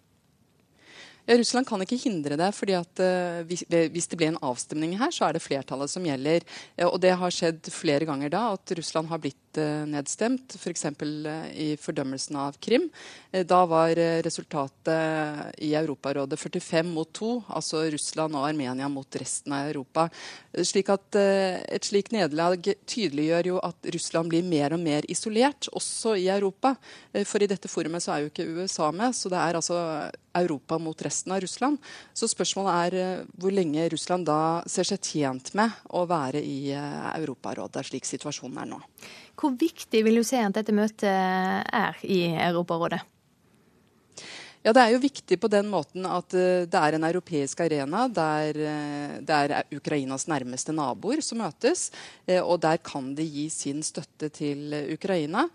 Speaker 39: Ja, Russland kan ikke hindre det. fordi at uh, hvis, hvis, det blir en avstemning her, så er det flertallet som gjelder. Uh, og det har skjedd flere ganger da at Russland har blitt uh, nedstemt. F.eks. For i fordømmelsen av Krim. da var resultatet i Europarådet 45 mot 2. Altså Russland og Armenia mot resten av Europa. slik at Et slikt nederlag tydeliggjør jo at Russland blir mer og mer isolert, også i Europa. for i dette forumet så er jo ikke USA med, så det er altså Europa mot resten av Russland. Så spørsmålet er eh, hvor lenge Russland da ser seg tjent med å være i eh, Europarådet, slik situasjonen er nå.
Speaker 1: Hvor viktig vil du se at dette møtet er i Europarådet?
Speaker 39: Ja, Det er jo viktig på den måten at uh, det er en europeisk arena der uh, det er Ukrainas nærmeste naboer som møtes. Uh, og der kan de gi sin støtte til Ukraina.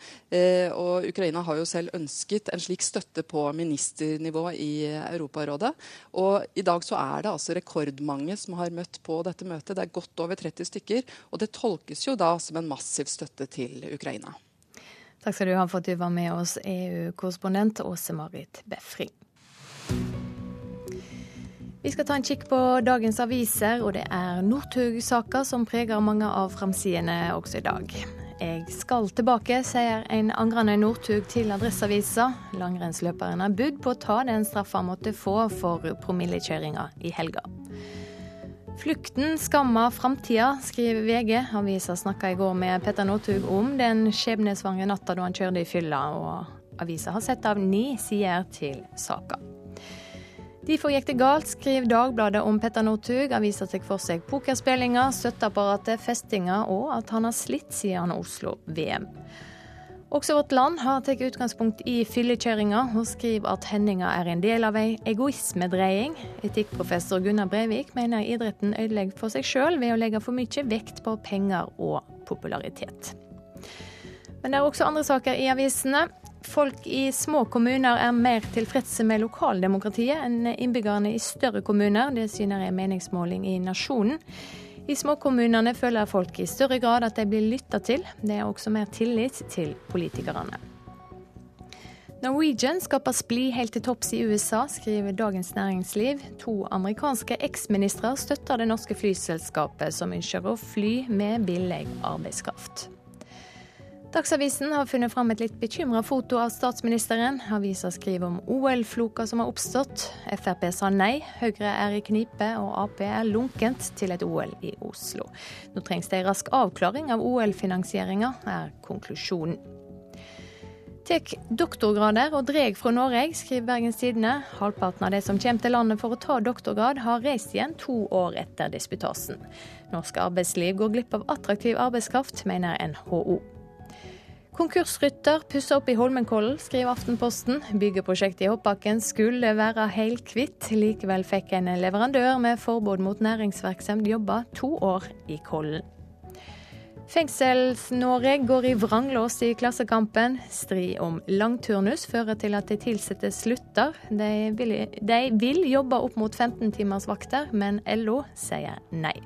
Speaker 39: og Ukraina har jo selv ønsket en slik støtte på ministernivå i Europarådet. Og i dag så er det altså rekordmange som har møtt på dette møtet. Det er godt over 30 stykker. Og det tolkes jo da som en massiv støtte til Ukraina.
Speaker 1: Takk skal du ha for at du var med oss, EU-korrespondent Åse Marit Befring. Vi skal ta en kikk på dagens aviser, og det er Northug-saker som preger mange av framsidene også i dag. Jeg skal tilbake, sier en angrende Northug til Adresseavisa. Langrennsløperen har budd på å ta den straffa han måtte få for promillekjøringa i helga. Flukten skammer framtida, skriver VG. Avisa snakka i går med Petter Northug om den skjebnesvangre natta da han kjørte i fylla, og avisa har sett av ni sider til saka. Derfor gikk det galt, skriver Dagbladet om Petter Northug. Avisa tar for seg pokerspillinga, støtteapparatet, festinga og at han har slitt siden Oslo-VM. Også Vårt Land har tatt utgangspunkt i fyllekjøringa, og skriver at hendinga er en del av ei egoismedreiing. Etikkprofessor Gunnar Breivik mener idretten ødelegger for seg sjøl ved å legge for mye vekt på penger og popularitet. Men det er også andre saker i avisene. Folk i små kommuner er mer tilfredse med lokaldemokratiet enn innbyggerne i større kommuner. Det syner en meningsmåling i Nasjonen. I småkommunene føler folk i større grad at de blir lytta til. Det er også mer tillit til politikerne. Norwegian skaper splid helt til topps i USA, skriver Dagens Næringsliv. To amerikanske eksministre støtter det norske flyselskapet, som ønsker å fly med billig arbeidskraft. Dagsavisen har funnet fram et litt bekymra foto av statsministeren. Avisa skriver om OL-floka som har oppstått. Frp sa nei, Høyre er i knipe og Ap er lunkent til et OL i Oslo. Nå trengs det en rask avklaring av OL-finansieringa, er konklusjonen. Tek doktorgrader og dreg fra Norge, skriver Bergens Tidende. Halvparten av de som kommer til landet for å ta doktorgrad, har reist igjen to år etter disputasen. Norsk arbeidsliv går glipp av attraktiv arbeidskraft, mener NHO. Konkursrytter pusser opp i Holmenkollen, skriver Aftenposten. Byggeprosjektet i Hoppbakken skulle være helkvitt. Likevel fikk en leverandør med forbud mot næringsvirksomhet jobbe to år i Kollen. Fengsels-Norge går i vranglås i Klassekampen. Strid om langturnus fører til at de ansatte slutter. De vil, de vil jobbe opp mot 15 timers vakter, men LO sier nei.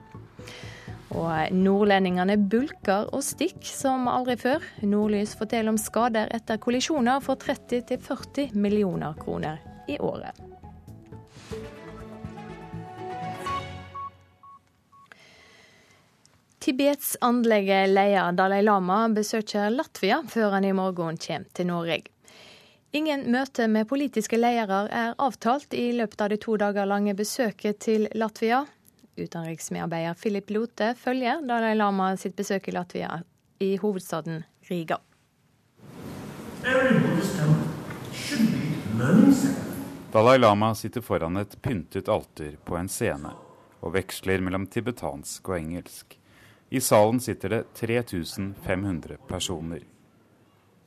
Speaker 1: Og nordlendingene bulker og stikker som aldri før. Nordlys forteller om skader etter kollisjoner for 30-40 millioner kroner i året. Tibets åndelige leder Dalai Lama besøker Latvia før han i morgen kommer til Norge. Ingen møte med politiske ledere er avtalt i løpet av det to dager lange besøket til Latvia. Utenriksmedarbeider Philip Lote følger Dalai Lama sitt besøk i Latvia, i hovedstaden Riga.
Speaker 40: Dalai Lama sitter foran et pyntet alter på en scene og veksler mellom tibetansk og engelsk. I salen sitter det 3500 personer.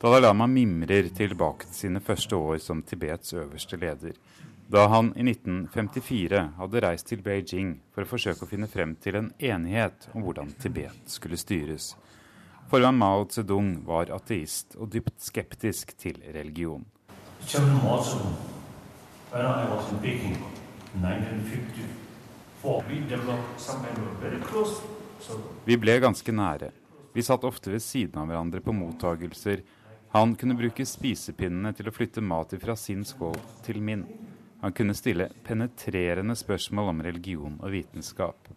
Speaker 40: Dalai Lama mimrer tilbake til sine første år som Tibets øverste leder, da han i 1954 hadde reist til Beijing for å forsøke å finne frem til en enighet om hvordan Tibet skulle styres. Formann Mao Zedong var ateist og dypt skeptisk til religion. Vi ble ganske nære. Vi satt ofte ved siden av hverandre på mottagelser han kunne bruke spisepinnene til å flytte mat fra sin skål til min. Han kunne stille penetrerende spørsmål om religion og vitenskap.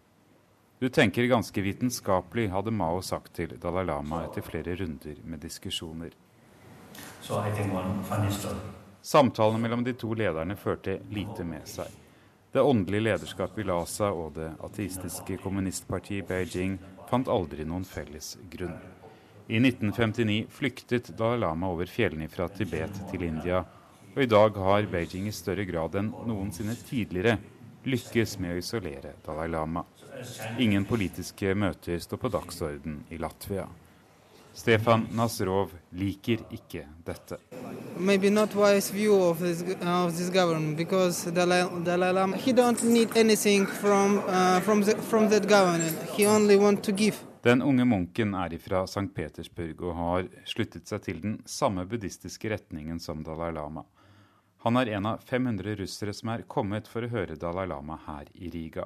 Speaker 40: Du tenker ganske vitenskapelig, hadde Mao sagt til Dalai Lama etter flere runder med diskusjoner. Samtalene mellom de to lederne førte lite med seg. Det åndelige lederskapet i Lhasa og det ateistiske kommunistpartiet i Beijing fant aldri noen felles grunn. I 1959 flyktet Dalai Lama over fjellene fra Tibet til India, og i dag har Beijing i større grad enn noensinne tidligere lykkes med å isolere Dalai Lama. Ingen politiske møter står på dagsorden i Latvia. Stefan Nasrov liker ikke dette.
Speaker 41: Maybe not wise view of this, of this government because Dalai, Dalai Lama he don't need anything from uh, from, the, from that government. He only want to give.
Speaker 40: Den unge munken er ifra St. Petersburg og har sluttet seg til den samme buddhistiske retningen som Dalai Lama. Han er en av 500 russere som er kommet for å høre Dalai Lama her i Riga.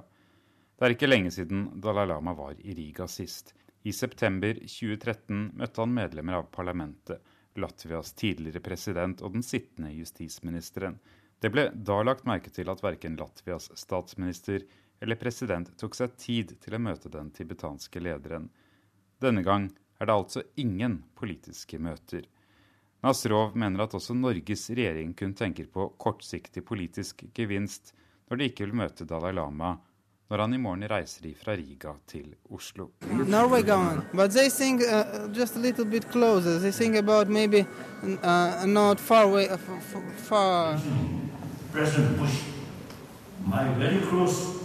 Speaker 40: Det er ikke lenge siden Dalai Lama var i Riga sist. I september 2013 møtte han medlemmer av parlamentet, Latvias tidligere president og den sittende justisministeren. Det ble da lagt merke til at verken Latvias statsminister eller president tok seg tid til å møte den tibetanske lederen. Denne gang er det altså ingen politiske møter. Nasrov mener at også Norges regjering kun tenker på kortsiktig politisk gevinst når de ikke vil møte Dalai Lama når han i morgen reiser fra Riga til Oslo.
Speaker 41: Norway government, but they think uh, just a little bit closer. They think about maybe uh, not far away, uh, far. President Bush,
Speaker 40: my very close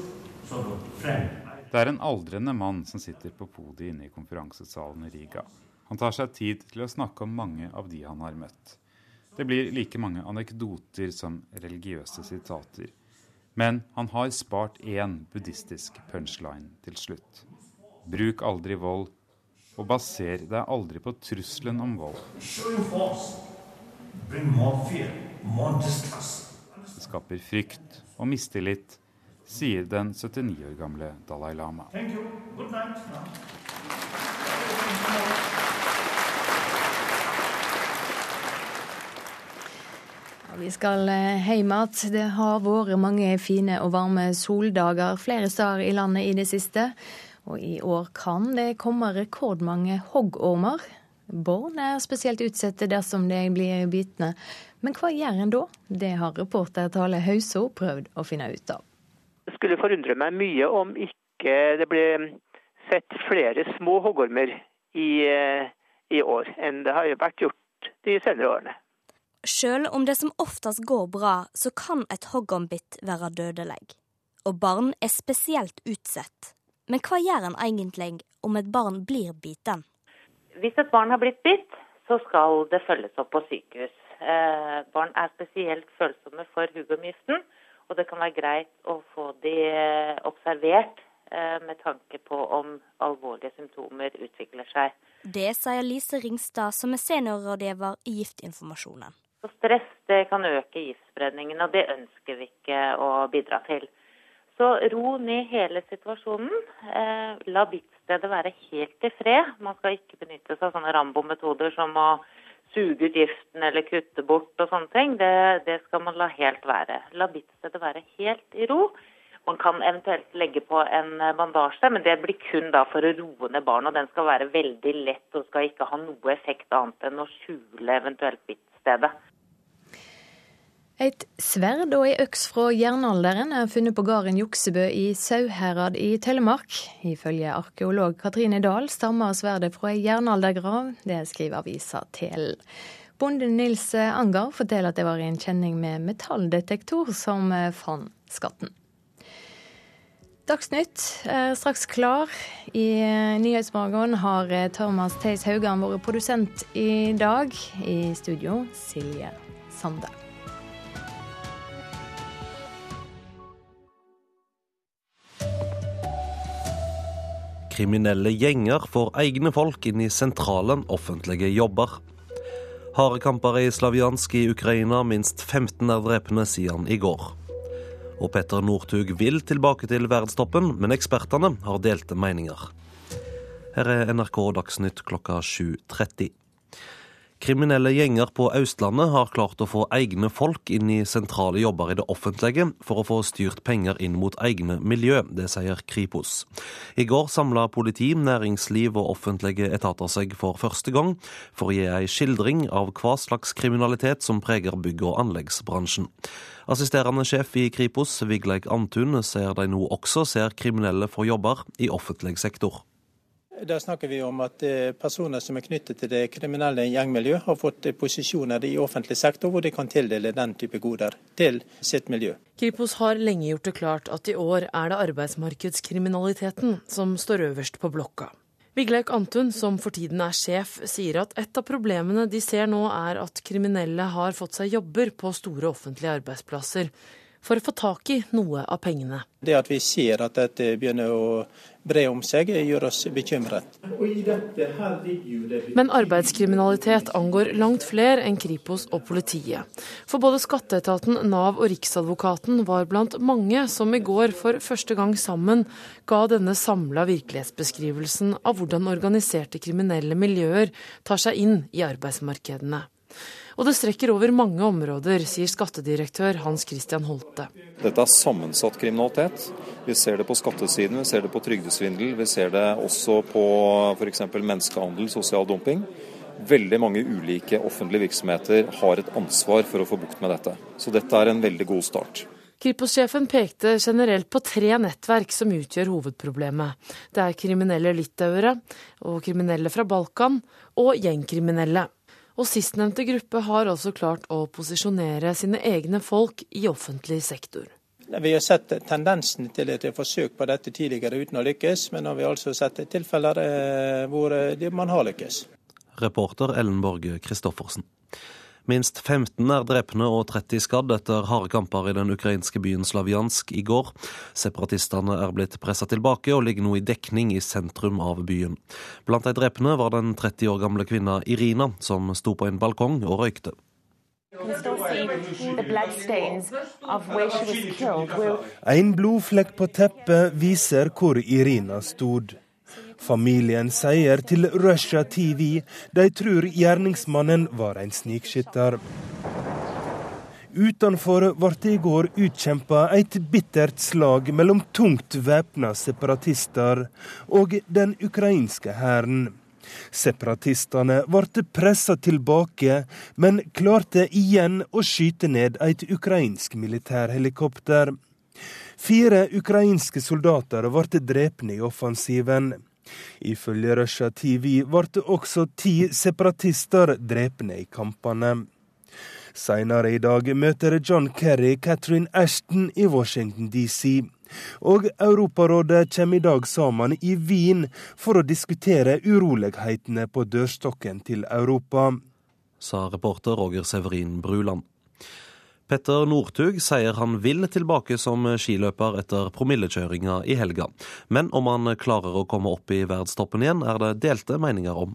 Speaker 40: det er en aldrende mann som sitter på podiet inne i konferansesalen i Riga. Han tar seg tid til å snakke om mange av de han har møtt. Det blir like mange anekdoter som religiøse sitater. Men han har spart én buddhistisk punchline til slutt. Bruk aldri vold, og baser deg aldri på trusselen om vold. Det skaper frykt og mistillit sier den 79 år gamle Dalai Lama.
Speaker 1: Vi skal eh, hjem igjen. Det har vært mange fine og varme soldager flere steder i landet i det siste. Og i år kan det komme rekordmange hoggormer. Barn er spesielt utsatte dersom de blir bitne. Men hva gjør en da? Det har reporter Tale Hauso prøvd å finne ut av.
Speaker 42: Det skulle forundre meg mye om ikke det ble sett flere små hoggormer i, eh, i år enn det har vært gjort de senere årene.
Speaker 43: Selv om det som oftest går bra, så kan et hoggormbitt være dødelig. Og barn er spesielt utsatt. Men hva gjør en egentlig om et barn blir biten?
Speaker 44: Hvis et barn har blitt bitt, så skal det følges opp på sykehus. Eh, barn er spesielt følsomme for huggormgiften. Og det kan være greit å få de eh, observert eh, med tanke på om alvorlige symptomer utvikler seg.
Speaker 43: Det sier Lise Ringstad, som er seniorrådgiver i Giftinformasjonen.
Speaker 44: Så stress det kan øke giftspredningen, og det ønsker vi ikke å bidra til. Så ro ned hele situasjonen. Eh, la bittstedet være helt i fred. Man skal ikke benytte seg av sånne Rambo-metoder som å suge ut giften eller kutte bort og sånne ting, det, det skal man la helt være. La bittstedet være helt i ro. Man kan eventuelt legge på en bandasje, men det blir kun da for å roe ned barnet. og Den skal være veldig lett og skal ikke ha noe effekt annet enn å skjule eventuelt bittstedet.
Speaker 1: Et sverd og ei øks fra jernalderen er funnet på gården Juksebø i Sauherad i Telemark. Ifølge arkeolog Katrine Dahl stammer sverdet fra ei jernaldergrav. Det skriver avisa Telen. Bonden Nils Angar forteller at det var en kjenning med metalldetektor som fant skatten. Dagsnytt er straks klar. I Nyhetsmorgen har Thomas Theis Haugan vært produsent i dag. I studio Silje Sande.
Speaker 27: Kriminelle gjenger får egne folk inn i sentrale offentlige jobber. Harde kamper i Slaviansk i Ukraina, minst 15 er drepne siden i går. Og Petter Northug vil tilbake til verdstoppen, men ekspertene har delte meninger. Her er NRK Dagsnytt klokka 7.30. Kriminelle gjenger på Østlandet har klart å få egne folk inn i sentrale jobber i det offentlige for å få styrt penger inn mot egne miljø, det sier Kripos. I går samla politi, næringsliv og offentlige etater seg for første gang for å gi ei skildring av hva slags kriminalitet som preger bygg- og anleggsbransjen. Assisterende sjef i Kripos, Vigleik Antun, sier de nå også ser kriminelle få jobber i offentlig sektor.
Speaker 28: Da snakker vi om at eh, personer som er knyttet til det kriminelle gjengmiljø, har fått eh, posisjoner i offentlig sektor hvor de kan tildele den type goder til sitt miljø.
Speaker 29: Kripos har lenge gjort det klart at i år er det arbeidsmarkedskriminaliteten som står øverst på blokka. Vigleik Antun, som for tiden er sjef, sier at et av problemene de ser nå er at kriminelle har fått seg jobber på store offentlige arbeidsplasser for å få tak i noe av pengene.
Speaker 28: Det at vi ser at dette begynner å bre om seg, gjør oss bekymret.
Speaker 29: Men arbeidskriminalitet angår langt flere enn Kripos og politiet. For både skatteetaten, Nav og Riksadvokaten var blant mange som i går for første gang sammen ga denne samla virkelighetsbeskrivelsen av hvordan organiserte kriminelle miljøer tar seg inn i arbeidsmarkedene. Og det strekker over mange områder, sier skattedirektør Hans Christian Holte.
Speaker 24: Dette er sammensatt kriminalitet. Vi ser det på skattesiden, vi ser det på trygdesvindel, vi ser det også på f.eks. menneskehandel, sosial dumping. Veldig mange ulike offentlige virksomheter har et ansvar for å få bukt med dette. Så dette er en veldig god start.
Speaker 29: Kripos-sjefen pekte generelt på tre nettverk som utgjør hovedproblemet. Det er kriminelle litauere og kriminelle fra Balkan og gjengkriminelle. Og sistnevnte gruppe har også klart å posisjonere sine egne folk i offentlig sektor.
Speaker 28: Vi har sett tendensen til et forsøk på dette tidligere uten å lykkes, men nå har vi altså sett tilfeller eh, hvor eh, man har lykkes.
Speaker 27: Reporter Ellen Borge Christoffersen. Minst 15 er drepne og 30 skadd etter harde kamper i den ukrainske byen Slavjansk i går. Separatistene er blitt pressa tilbake og ligger nå i dekning i sentrum av byen. Blant de drepne var den 30 år gamle kvinna Irina, som sto på en balkong og røykte.
Speaker 45: En blodflekk på teppet viser hvor Irina stod. Familien sier til Russia TV de tror gjerningsmannen var en snikskytter. Utenfor ble det i går utkjempa et bittert slag mellom tungt væpna separatister og den ukrainske hæren. Separatistene ble pressa tilbake, men klarte igjen å skyte ned et ukrainsk militærhelikopter. Fire ukrainske soldater ble drepne i offensiven. Ifølge Russia TV ble også ti separatister drepne i kampene. Senere i dag møter John Kerry Catherine Ashton i Washington DC. Og Europarådet kommer i dag sammen i Wien for å diskutere urolighetene på dørstokken til Europa.
Speaker 27: Sa reporter Roger Severin Bruland. Petter Northug sier han vil tilbake som skiløper etter promillekjøringa i helga. Men om han klarer å komme opp i verdstoppen igjen, er det delte meninger om.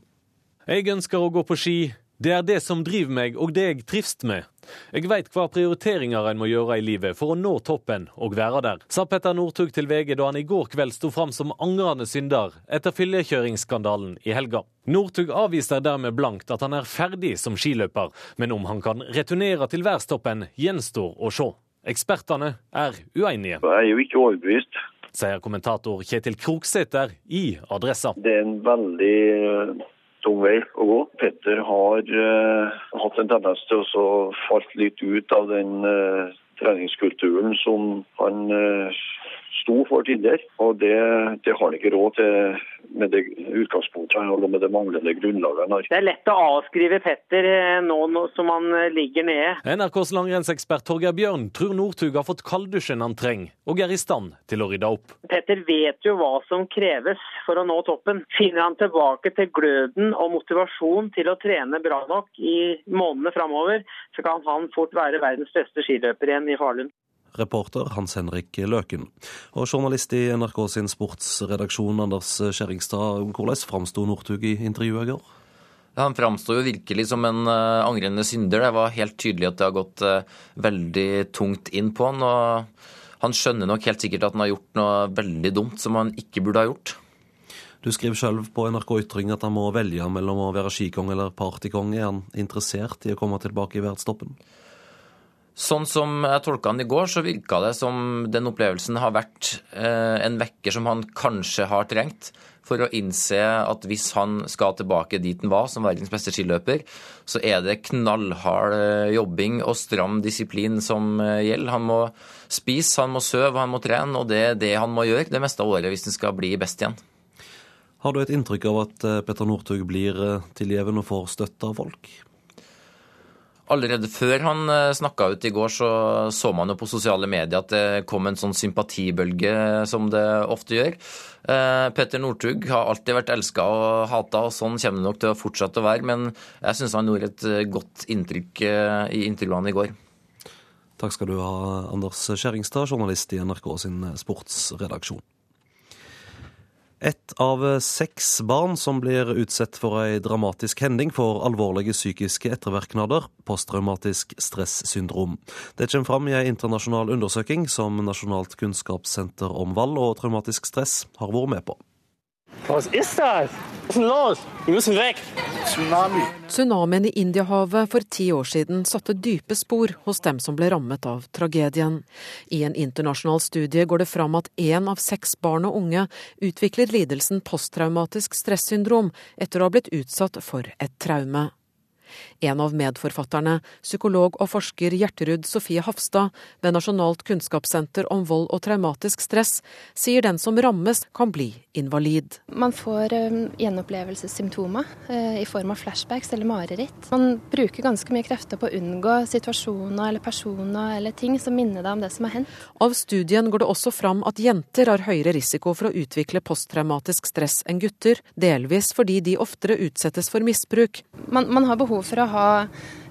Speaker 46: Jeg ønsker å gå på ski. Det er det som driver meg, og det jeg trives med. Jeg veit hva prioriteringer en må gjøre i livet for å nå toppen og være der, sa Petter Northug til VG da han i går kveld sto fram som angrende synder etter fyllekjøringsskandalen i helga. Northug avviser dermed blankt at han er ferdig som skiløper, men om han kan returnere til værstoppen, gjenstår å se. Ekspertene er uenige.
Speaker 47: Jeg er jo ikke overbevist.
Speaker 46: Sier kommentator Kjetil Kroksæter i Adressa.
Speaker 47: Det er en veldig
Speaker 5: tung vei å gå. Petter har uh, hatt en tendens til å falt litt ut av den uh, treningskulturen som han uh, sto for tidligere. Og det, det har han ikke råd til med det utgangspunktet han har, med det manglende grunnlaget han har.
Speaker 2: Det er lett å avskrive Petter eh, nå, nå som han eh, ligger nede.
Speaker 4: NRKs langrennsekspert Torgeir Bjørn tror Northug har fått kalddusjen han trenger, og er i stand til å rydde opp.
Speaker 2: Petter vet jo hva som kreves for å nå toppen. Finner han tilbake til gløden og motivasjon til å trene bra nok i månedene framover, så kan han fort være verdens beste skiløper igjen i Falun
Speaker 27: reporter Hans Henrik Løken. Og journalist i NRK sin sportsredaksjon, Anders Skjæringstad. Hvordan framsto Northug i intervjuet i går?
Speaker 6: Han framsto jo virkelig som en uh, angrende synder. Det var helt tydelig at det har gått uh, veldig tungt inn på han. Og han skjønner nok helt sikkert at han har gjort noe veldig dumt som han ikke burde ha gjort.
Speaker 27: Du skriver selv på NRK Ytring at han må velge mellom å være skikong eller partykonge. Er han interessert i å komme tilbake i verdstoppen?
Speaker 6: Sånn som jeg tolka han i går, så virka det som den opplevelsen har vært eh, en vekker som han kanskje har trengt for å innse at hvis han skal tilbake dit han var, som verdens beste skiløper, så er det knallhard eh, jobbing og stram disiplin som eh, gjelder. Han må spise, han må søve, han må trene, og det er det han må gjøre det meste av året hvis han skal bli best igjen.
Speaker 27: Har du et inntrykk av at Petter Northug blir tilgjeven og får støtte av folk?
Speaker 6: Allerede før han eh, snakka ut i går, så så man jo på sosiale medier at det kom en sånn sympatibølge som det ofte gjør. Eh, Petter Northug har alltid vært elska og hata, og sånn kommer det nok til å fortsette å være. Men jeg syns han gjorde et eh, godt inntrykk i intervjuene i går.
Speaker 27: Takk skal du ha, Anders Skjæringstad, journalist i NRK sin sportsredaksjon. Ett av seks barn som blir utsatt for ei dramatisk hending, får alvorlige psykiske ettervirkninger, posttraumatisk stressyndrom. Det kommer fram i ei internasjonal undersøking som Nasjonalt kunnskapssenter om vold og traumatisk stress har vært med på.
Speaker 48: Hva er det? Hva er los? Vi må weg.
Speaker 29: Tsunami. Tsunamien i Indiahavet for ti år siden satte dype spor hos dem som ble rammet av tragedien. I en internasjonal studie går det fram at én av seks barn og unge utvikler lidelsen posttraumatisk stressyndrom etter å ha blitt utsatt for et traume. En av medforfatterne, psykolog og forsker Gjerterud Sofie Hafstad ved Nasjonalt kunnskapssenter om vold og traumatisk stress, sier den som rammes kan bli invalid.
Speaker 31: Man får um, gjenopplevelsessymptomer uh, i form av flashbacks eller mareritt. Man bruker ganske mye krefter på å unngå situasjoner eller personer eller ting som minner deg om det som har hendt.
Speaker 29: Av studien går det også fram at jenter har høyere risiko for å utvikle posttraumatisk stress enn gutter, delvis fordi de oftere utsettes for misbruk.
Speaker 31: Man, man har behov for å ha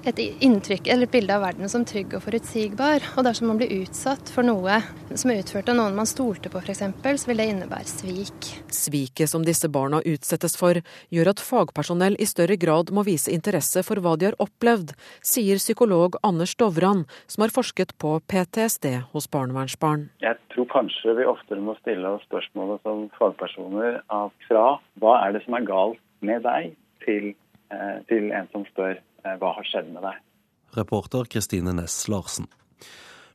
Speaker 31: et inntrykk eller et bilde av verden som trygg og forutsigbar. Og dersom man blir utsatt for noe som er utført av noen man stolte på f.eks., så vil det innebære svik.
Speaker 29: Sviket som disse barna utsettes for, gjør at fagpersonell i større grad må vise interesse for hva de har opplevd, sier psykolog Anders Dovran, som har forsket på PTSD hos barnevernsbarn.
Speaker 49: Jeg tror kanskje vi oftere må stille oss spørsmålet som fagpersoner at fra hva er det som er galt med deg, til, eh, til en som spør hva har skjedd med deg?
Speaker 27: Reporter Kristine Næss Larsen.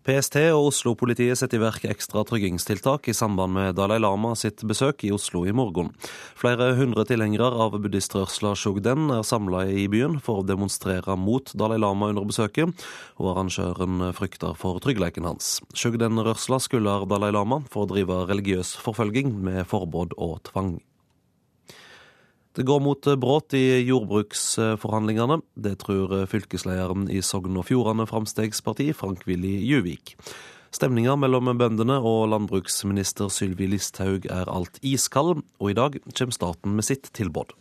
Speaker 27: PST og Oslo-politiet setter i verk ekstra tryggingstiltak i samband med Dalai Lama sitt besøk i Oslo i morgen. Flere hundre tilhengere av buddhistrørsla Shogden er samla i byen for å demonstrere mot Dalai Lama under besøket, og arrangøren frykter for tryggleiken hans. Shogden-rørsla skylder Dalai Lama for å drive religiøs forfølging med forbud og tvang. Det går mot brudd i jordbruksforhandlingene. Det tror fylkeslederen i Sogn og Fjordane Framstegsparti, Frank-Willy Juvik. Stemninga mellom bøndene og landbruksminister Sylvi Listhaug er alt iskald, og i dag kommer staten med sitt tilbud.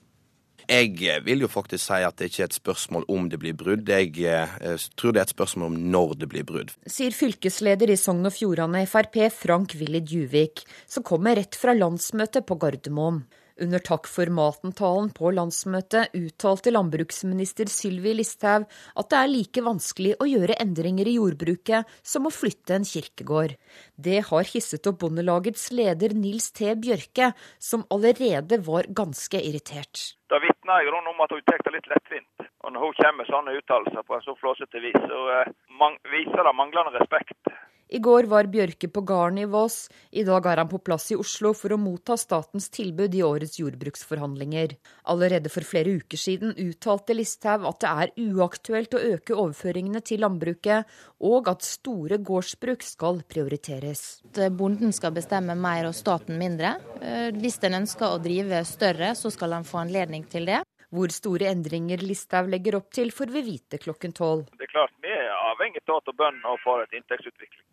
Speaker 35: Jeg vil jo faktisk si at det ikke er et spørsmål om det blir brudd, jeg eh, tror det er et spørsmål om når det blir brudd.
Speaker 36: Sier fylkesleder i Sogn og Fjordane Frp Frank-Willy Djuvik, som kommer rett fra landsmøtet på Gardermoen. Under Takk for maten-talen på landsmøtet uttalte landbruksminister Sylvi Listhaug at det er like vanskelig å gjøre endringer i jordbruket som å flytte en kirkegård. Det har hisset opp Bondelagets leder Nils T. Bjørke, som allerede var ganske irritert.
Speaker 50: Da vitner jeg om at hun tar det litt lettvint. Og når hun kommer med sånne uttalelser på en så flåsete vis, så uh, viser det manglende respekt
Speaker 36: I går var Bjørke på gården i Voss. I dag er han på plass i Oslo for å motta statens tilbud i årets jordbruksforhandlinger. Allerede for flere uker siden uttalte Listhaug at det er uaktuelt å øke overføringene til landbruket, og at store gårdsbruk skal prioriteres.
Speaker 51: Bonden skal bestemme mer og staten mindre. Eh, hvis en ønsker å drive større, så skal han få anledning til det.
Speaker 36: Hvor store endringer Listhaug legger opp til, får vi vite klokken tolv.
Speaker 37: Det er klart Vi er avhengig av at bøndene får et inntektsutvikling.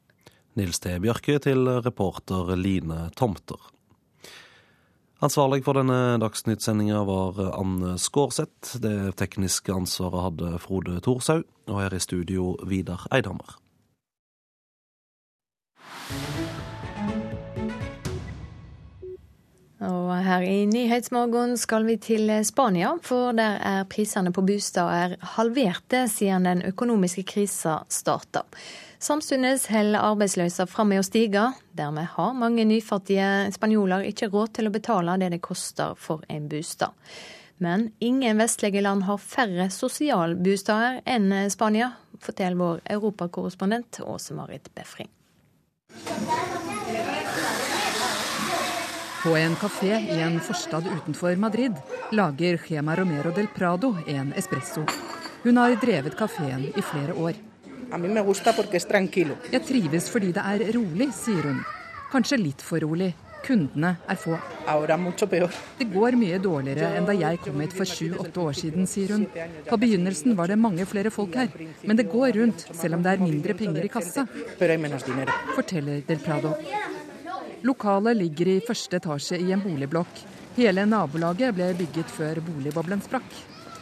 Speaker 27: Nils T. Bjørke til reporter Line Tomter. Ansvarlig for denne dagsnyttsendinga var Anne Skårseth. Det tekniske ansvaret hadde Frode Thorshaug. Og her i studio Vidar Eidhammer.
Speaker 1: Og her i Nyhetsmorgen skal vi til Spania, for der er prisene på boliger halverte siden den økonomiske krisa starta. Samtidig holder arbeidsløsa fram med å stige. Dermed har mange nyfattige spanjoler ikke råd til å betale det det koster for en bostad. Men ingen vestlige land har færre sosialbosteder enn Spania, forteller vår europakorrespondent Åse Marit Befring.
Speaker 52: På en kafé i en forstad utenfor Madrid lager Gema Romero del Prado en espresso. Hun har drevet kafeen i flere år. Jeg trives fordi det er rolig, sier hun. Kanskje litt for rolig. Kundene er få. Det går mye dårligere enn da jeg kom hit for sju-åtte år siden, sier hun. På begynnelsen var det mange flere folk her, men det går rundt selv om det er mindre penger i kassa. Forteller Del Prado. Lokalet ligger i første etasje i en boligblokk. Hele nabolaget ble bygget før boligboblen sprakk.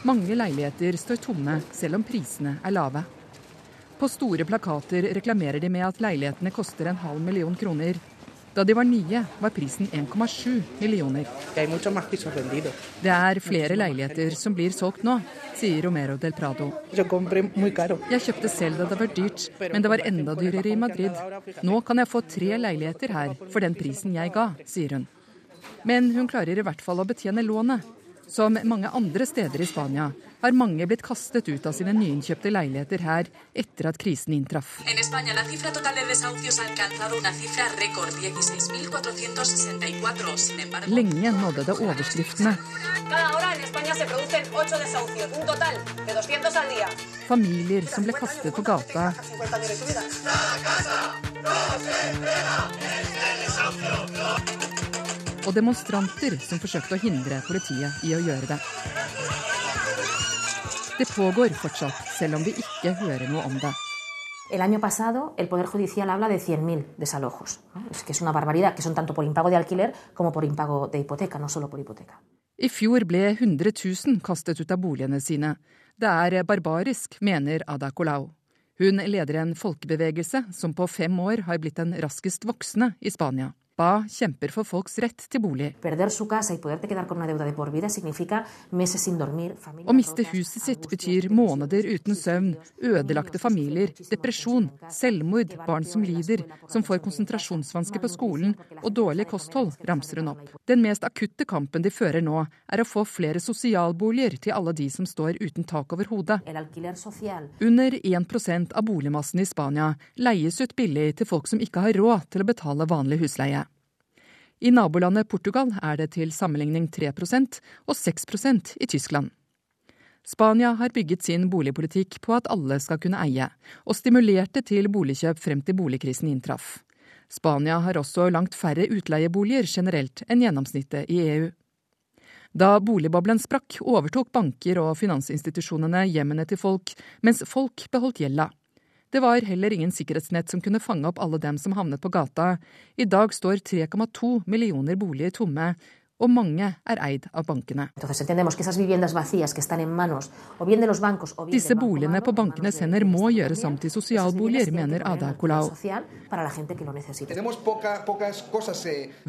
Speaker 52: Mange leiligheter står tomme, selv om prisene er lave. På store plakater reklamerer de med at leilighetene koster en halv million kroner. Da de var nye, var prisen 1,7 millioner. Det er flere leiligheter som blir solgt nå, sier Romero del Prado. Jeg kjøpte selv da det var dyrt, men det var enda dyrere i Madrid. Nå kan jeg få tre leiligheter her for den prisen jeg ga, sier hun. Men hun klarer i hvert fall å betjene lånet. Som mange andre steder i Spania har mange blitt kastet ut av sine nyinnkjøpte leiligheter her etter at krisen inntraff. Lenge nådde det overskriftene. Familier som ble kastet på gata. Og demonstranter som forsøkte å hindre politiet i å gjøre det. Det pågår fortsatt, selv om vi ikke hører noe om det.
Speaker 53: El año pasado, el Poder Judicial habla de 100.000 desalojos, ¿no? es que es una barbaridad, que son tanto por impago de alquiler como por impago de hipoteca, no solo por hipoteca.
Speaker 52: I fjor ble 100 000 kastet ut av boligene sine. Det er barbarisk, mener Ada Colau. Hun leder en folkebevegelse som på fem år har blitt den raskest voksne i Spania. BA kjemper for folks rett til bolig. Å miste huset sitt betyr måneder uten søvn, ødelagte familier, depresjon, selvmord, barn som lider, som får konsentrasjonsvansker på skolen og dårlig kosthold, ramser hun opp. Den mest akutte kampen de fører nå, er å få flere sosialboliger til alle de som står uten tak over hodet. Under 1% av boligmassen i Spania leies ut billig til folk som ikke har råd til å betale vanlig husleie. I nabolandet Portugal er det til sammenligning 3% og 6% i Tyskland. Spania har bygget sin boligpolitikk på at alle skal kunne eie, og stimulerte til boligkjøp frem til boligkrisen inntraff. Spania har også langt færre utleieboliger generelt enn gjennomsnittet i EU. Da boligboblen sprakk, overtok banker og finansinstitusjonene hjemmene til folk, mens folk beholdt gjelda. Det var heller ingen sikkerhetsnett som kunne fange opp alle dem som havnet på gata. I dag står 3,2 millioner boliger tomme, og mange er eid av bankene. Disse boligene på bankenes hender må gjøres om til sosialboliger, mener Ada Colau.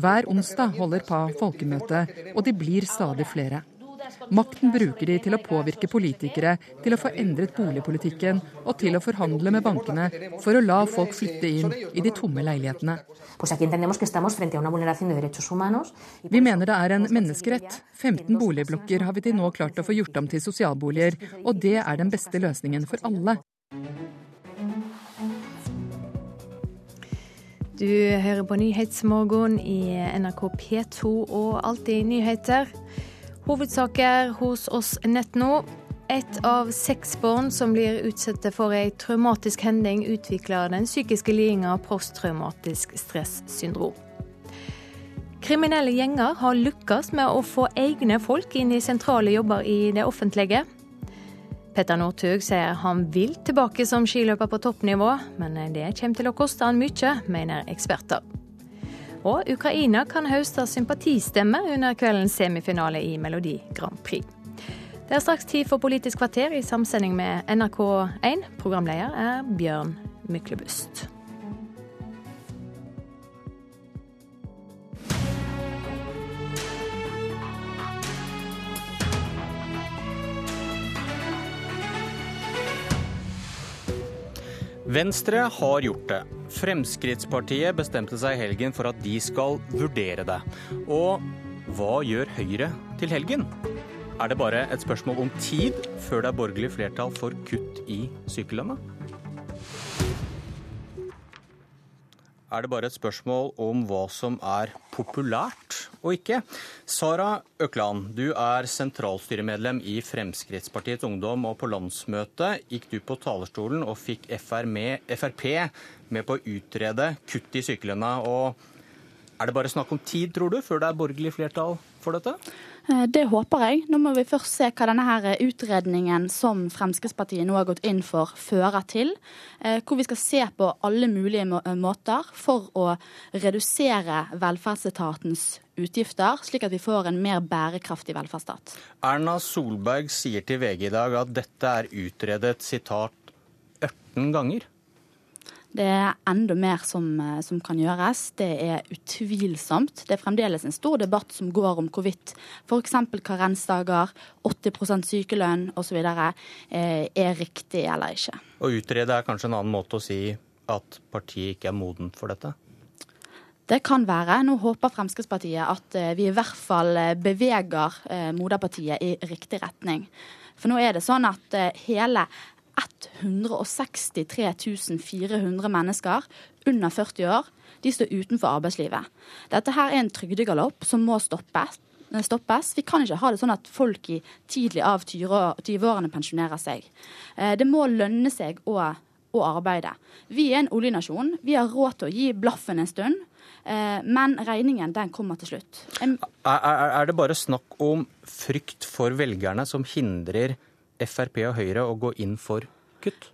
Speaker 52: Hver onsdag holder PA folkemøte, og de blir stadig flere. Makten bruker de til å påvirke politikere, til å få endret boligpolitikken og til å forhandle med bankene for å la folk flytte inn i de tomme leilighetene. Vi mener det er en menneskerett. 15 boligblokker har vi til nå klart å få gjort om til sosialboliger, og det er den beste løsningen for alle.
Speaker 1: Du hører på Nyhetsmorgen i NRK P2 og Alltid nyheter. Hovedsaker hos oss nett nå. Ett av seks barn som blir utsatt for ei traumatisk hending, utvikler den psykiske lidinga posttraumatisk stressyndrom. Kriminelle gjenger har lykkes med å få egne folk inn i sentrale jobber i det offentlige. Petter Northug sier han vil tilbake som skiløper på toppnivå, men det kommer til å koste han mye, mener eksperter. Og Ukraina kan høste sympatistemmer under kveldens semifinale i Melodi Grand Prix. Det er straks tid for Politisk kvarter i samsending med NRK1. Programleder er Bjørn Myklebust.
Speaker 54: Venstre har gjort det. Fremskrittspartiet bestemte seg i helgen for at de skal vurdere det. Og hva gjør Høyre til helgen? Er det bare et spørsmål om tid før det er borgerlig flertall for kutt i sykelønna? Er det bare et spørsmål om hva som er populært og ikke. Sara Økland, du er sentralstyremedlem i Fremskrittspartiets Ungdom, og på landsmøtet gikk du på talerstolen og fikk Frp med på å utrede kutt i sykelønna. Og er det bare snakk om tid, tror du, før det er borgerlig flertall for dette?
Speaker 55: Eh, det håper jeg. Nå må vi først se hva denne her utredningen som Fremskrittspartiet nå har gått inn for, fører til. Eh, hvor vi skal se på alle mulige måter for å redusere velferdsetatens utgifter, slik at vi får en mer bærekraftig velferdsstat.
Speaker 54: Erna Solberg sier til VG i dag at dette er utredet sitat 18 ganger.
Speaker 55: Det er enda mer som, eh, som, kan gjøres. Det er utvilsomt. Det er fremdeles en stor debatt som går om hvorvidt f.eks. karensdager, 80% sykelønn osv. Eh, er riktig eller ikke.
Speaker 54: Å utrede er kanskje en annen måte å si at partiet ikke er modent for dette?
Speaker 55: Det kan være. Nå håper Fremskrittspartiet at eh, vi i hvert fall beveger moderpartiet i riktig retning. For nå er det sånn at hele 163 400 mennesker under 40 år de står utenfor arbeidslivet. Dette her er en trygdegalopp som må stoppes. stoppes. Vi kan ikke ha det sånn at folk i tidlig av 20-årene pensjonerer seg. Eh, det må lønne seg å, å arbeide. Vi er en oljenasjon. Vi har råd til å gi blaffen en stund. Eh, men regningen den kommer til slutt.
Speaker 54: Er, er, det bare snakk om frykt for velgerne som hindrer Frp og Høyre å gå inn for kutt?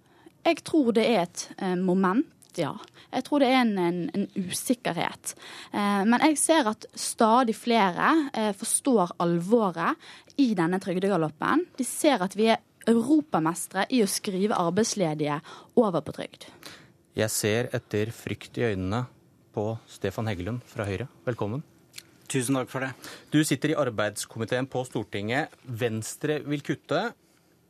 Speaker 55: Jeg tror det er et eh, moment ja. Jeg tror det er en, en, en usikkerhet. Eh, men jeg ser at stadig flere eh, forstår alvoret i denne trygdegaloppen. De ser at vi er europamestere i å skrive arbeidsledige over på trygd.
Speaker 54: Jeg ser etter frykt i øynene på Stefan Heggelund fra Høyre. Velkommen.
Speaker 56: Tusen takk for det.
Speaker 54: Du sitter i arbeidskomiteen på Stortinget. Venstre vil kutte.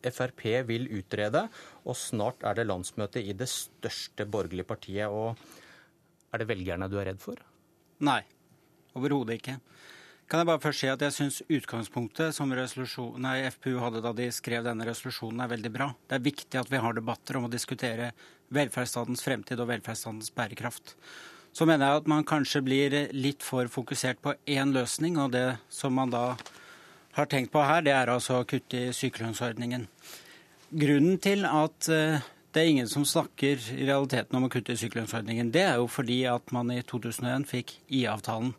Speaker 54: Frp vil utrede, og snart er det landsmøte i det største borgerlige partiet. og Er det velgerne du er redd for?
Speaker 56: Nei, overhodet ikke. Kan jeg bare først si at jeg syns utgangspunktet som nei, FPU hadde da de skrev denne resolusjonen, er veldig bra. Det er viktig at vi har debatter om å diskutere velferdsstatens fremtid og velferdsstatens bærekraft. Så mener jeg at man kanskje blir litt for fokusert på én løsning, og det som man da har tenkt på her, det er altså å kutte i sykelønnsordningen. Grunnen til at eh, det er ingen som snakker i realiteten om å kutte i sykelønnsordningen, det er jo fordi at man i 2001 fikk IA-avtalen.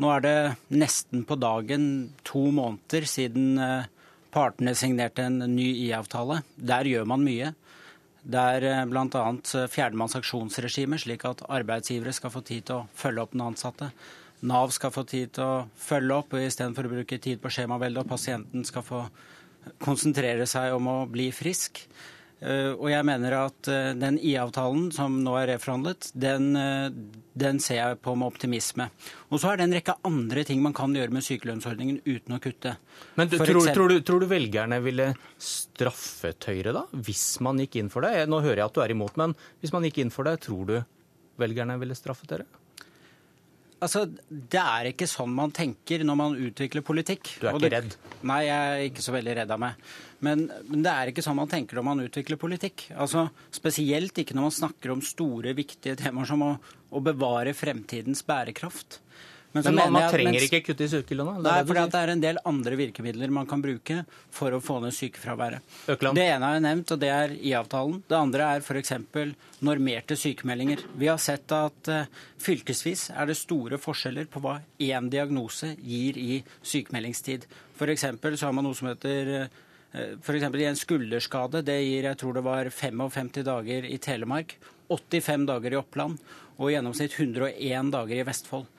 Speaker 56: Nå er det nesten på dagen to måneder siden eh, partene signerte en ny IA-avtale. Der gjør man mye. Det er eh, bl.a. fjerner man sanksjonsregimet, slik at arbeidsgivere skal få tid til å følge opp den ansatte. Nav skal få tid til å følge opp istedenfor å bruke tid på skjemavelde, og pasienten skal få konsentrere seg om å bli frisk. Eh, og jeg mener at eh, den IA-avtalen som nå er reforhandlet, den, eh, den, ser jeg på med optimisme. Og så er det en rekke andre ting man kan gjøre med sykelønnsordningen uten å kutte.
Speaker 54: Men du, tror, eksempel... tror, du, tror, du, velgerne ville straffet Høyre da, hvis man gikk inn for det? Nå hører jeg at du er imot, men hvis man gikk inn for det, tror du velgerne ville straffet dere?
Speaker 56: Altså, Det er ikke sånn man tenker når man utvikler politikk.
Speaker 54: Du er ikke redd?
Speaker 56: Nei, jeg er ikke så veldig redd av meg. Men, men, det er ikke sånn man tenker når man utvikler politikk. Altså, Spesielt ikke når man snakker om store, viktige temaer som å, å bevare fremtidens bærekraft.
Speaker 54: Men, men man, man, trenger mens, ikke kutte i sykellønna?
Speaker 56: Nei, for det er en del andre virkemidler man kan bruke for å få ned sykefraværet. Økland. Det ene har jeg nevnt, og det er IA-avtalen. Det andre er f.eks. normerte sykemeldinger. Vi har sett at uh, fylkesvis er det store forskjeller på hva én diagnose gir i sykemeldingstid. F.eks. så har man noe som heter uh, F.eks. i en skulderskade. Det gir jeg tror det var 55 dager i Telemark, 85 dager i Oppland og i gjennomsnitt 101 dager i Vestfold.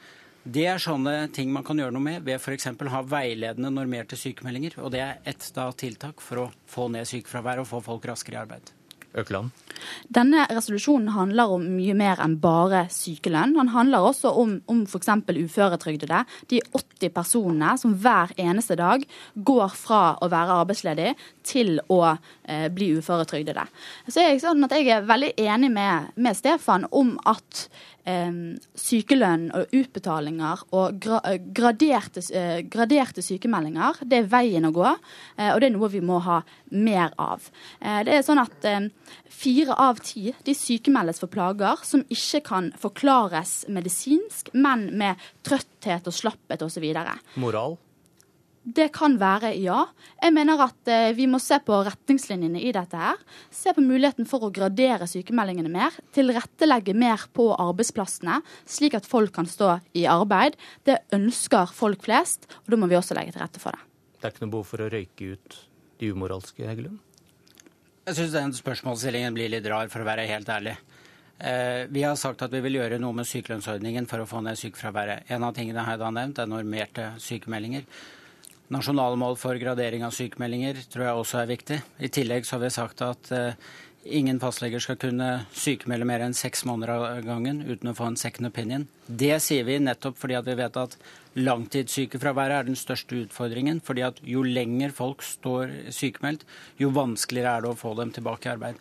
Speaker 56: Det er sånne ting man kan gjøre noe med ved f.eks. å ha veiledende normerte sykemeldinger. Og det er ett tiltak for å få ned sykefraværet og få folk raskere i arbeid.
Speaker 54: Økland.
Speaker 55: Denne resolusjonen handler om mye mer enn bare sykelønn. Den handler også om, om f.eks. uføretrygdede. De 80 personene som hver eneste dag går fra å være arbeidsledig til å eh, bli uføretrygdede. Så er jeg, sånn at jeg er veldig enig med, med Stefan om at sykelønn og utbetalinger og eh, graderte, eh, graderte, sykemeldinger, det er veien å gå. Eh, og det er noe vi må ha mer av. Det er sånn at fire av ti de sykemeldes for plager som ikke kan forklares medisinsk, men med trøtthet og slapphet osv.
Speaker 54: Moral?
Speaker 55: Det kan være ja. Jeg mener at eh, vi må se på retningslinjene i dette her. Se på muligheten for å gradere sykemeldingene mer. Tilrettelegge mer på arbeidsplassene, slik at folk kan stå i arbeid. Det ønsker folk flest, og da må vi også legge til rette for det.
Speaker 54: Det er ikke noe behov for å røyke ut de umoralske, Heggelund?
Speaker 56: Jeg syns den spørsmålsstillingen blir litt rar, for å være helt ærlig. Eh, vi har sagt at vi vil gjøre noe med sykelønnsordningen for å få ned sykefraværet. En av tingene jeg har nevnt, er normerte sykemeldinger. Nasjonale mål for gradering av sykemeldinger tror jeg også er viktig. I tillegg så har vi sagt at uh, ingen fastleger skal kunne sykemelde mer enn seks måneder av gangen uten å få en second opinion. Det sier vi nettopp fordi at vi vet at langtidssykefraværet er den største utfordringen. fordi at jo lenger folk står sykemeldt, jo vanskeligere er det å få dem tilbake i arbeid.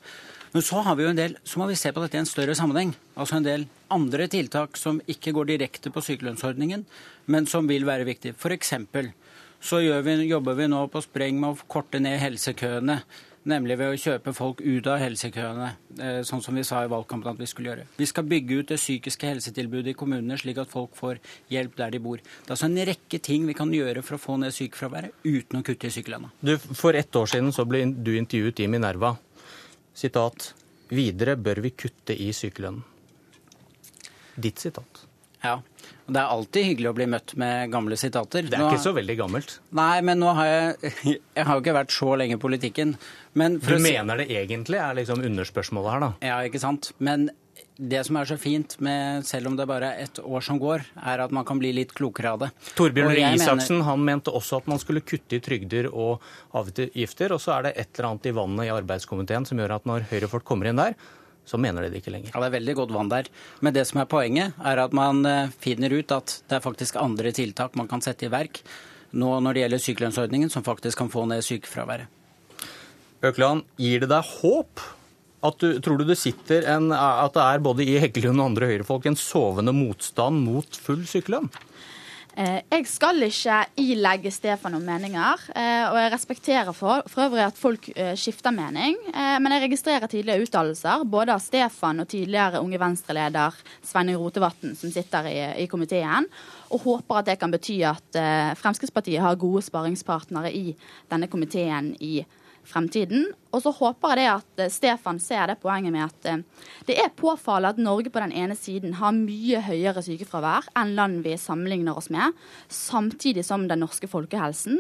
Speaker 56: Men så har vi jo en del, så må vi se på dette i en større sammenheng. Altså en del andre tiltak som ikke går direkte på sykelønnsordningen, men som vil være viktige. Eksempel så vi, jobber vi nå på spreng med å korte ned helsekøene. Nemlig ved å kjøpe folk ut av helsekøene, eh, sånn som vi sa i valgkampen at vi skulle gjøre. Vi skal bygge ut det psykiske helsetilbudet i kommunene, slik at folk får hjelp der de bor. Det er altså en rekke ting vi kan gjøre for å få ned sykefraværet uten å kutte i sykelønna.
Speaker 54: For ett år siden så ble du intervjuet i Minerva. Sitat. Videre bør vi kutte i sykelønnen. Ditt sitat.
Speaker 56: Ja. Det er alltid hyggelig å bli møtt med gamle sitater.
Speaker 54: Det er nå, ikke så veldig gammelt.
Speaker 56: Nei, men nå har jeg Jeg har jo ikke vært så lenge i politikken.
Speaker 54: du mener det egentlig er liksom underspørsmålet her, da?
Speaker 56: Ja, ikke sant. Men det som er så fint med, selv om det bare er ett år som går, er at man kan bli litt klokere av det.
Speaker 54: Torbjørn Røe Isaksen mener... han mente også at man skulle kutte i trygder og avgifter. Og så er det et eller annet i vannet i arbeidskomiteen som gjør at når høyrefolk kommer inn der, så mener de det ikke lenger.
Speaker 56: Ja, Det er veldig godt vann der. Men det som er poenget, er at man eh, finner ut at det er faktisk andre tiltak man kan sette i verk nå når det gjelder sykelønnsordningen, som faktisk kan få ned sykefraværet.
Speaker 54: Økland, gir det deg håp? At du, tror du det sitter en, at det er både i Heggelund og andre høyrefolk en sovende motstand mot full sykelønn?
Speaker 55: Eh, jeg skal ikke ilegge Stefan noen meninger, eh, og jeg respekterer for, for øvrig at folk eh, skifter mening. Men jeg registrerer tidligere uttalelser både av Stefan og tidligere Unge Venstre-leder Sveinung Rotevatn, som sitter i, i, komiteen, og håper at det kan bety at Fremskrittspartiet har gode sparingspartnere i denne komiteen i fremtiden. Og så håper jeg det at eh, Stefan ser det poenget med at eh, det er påfallende at Norge på den ene siden har mye høyere sykefravær enn land vi sammenligner oss med, samtidig som den norske folkehelsen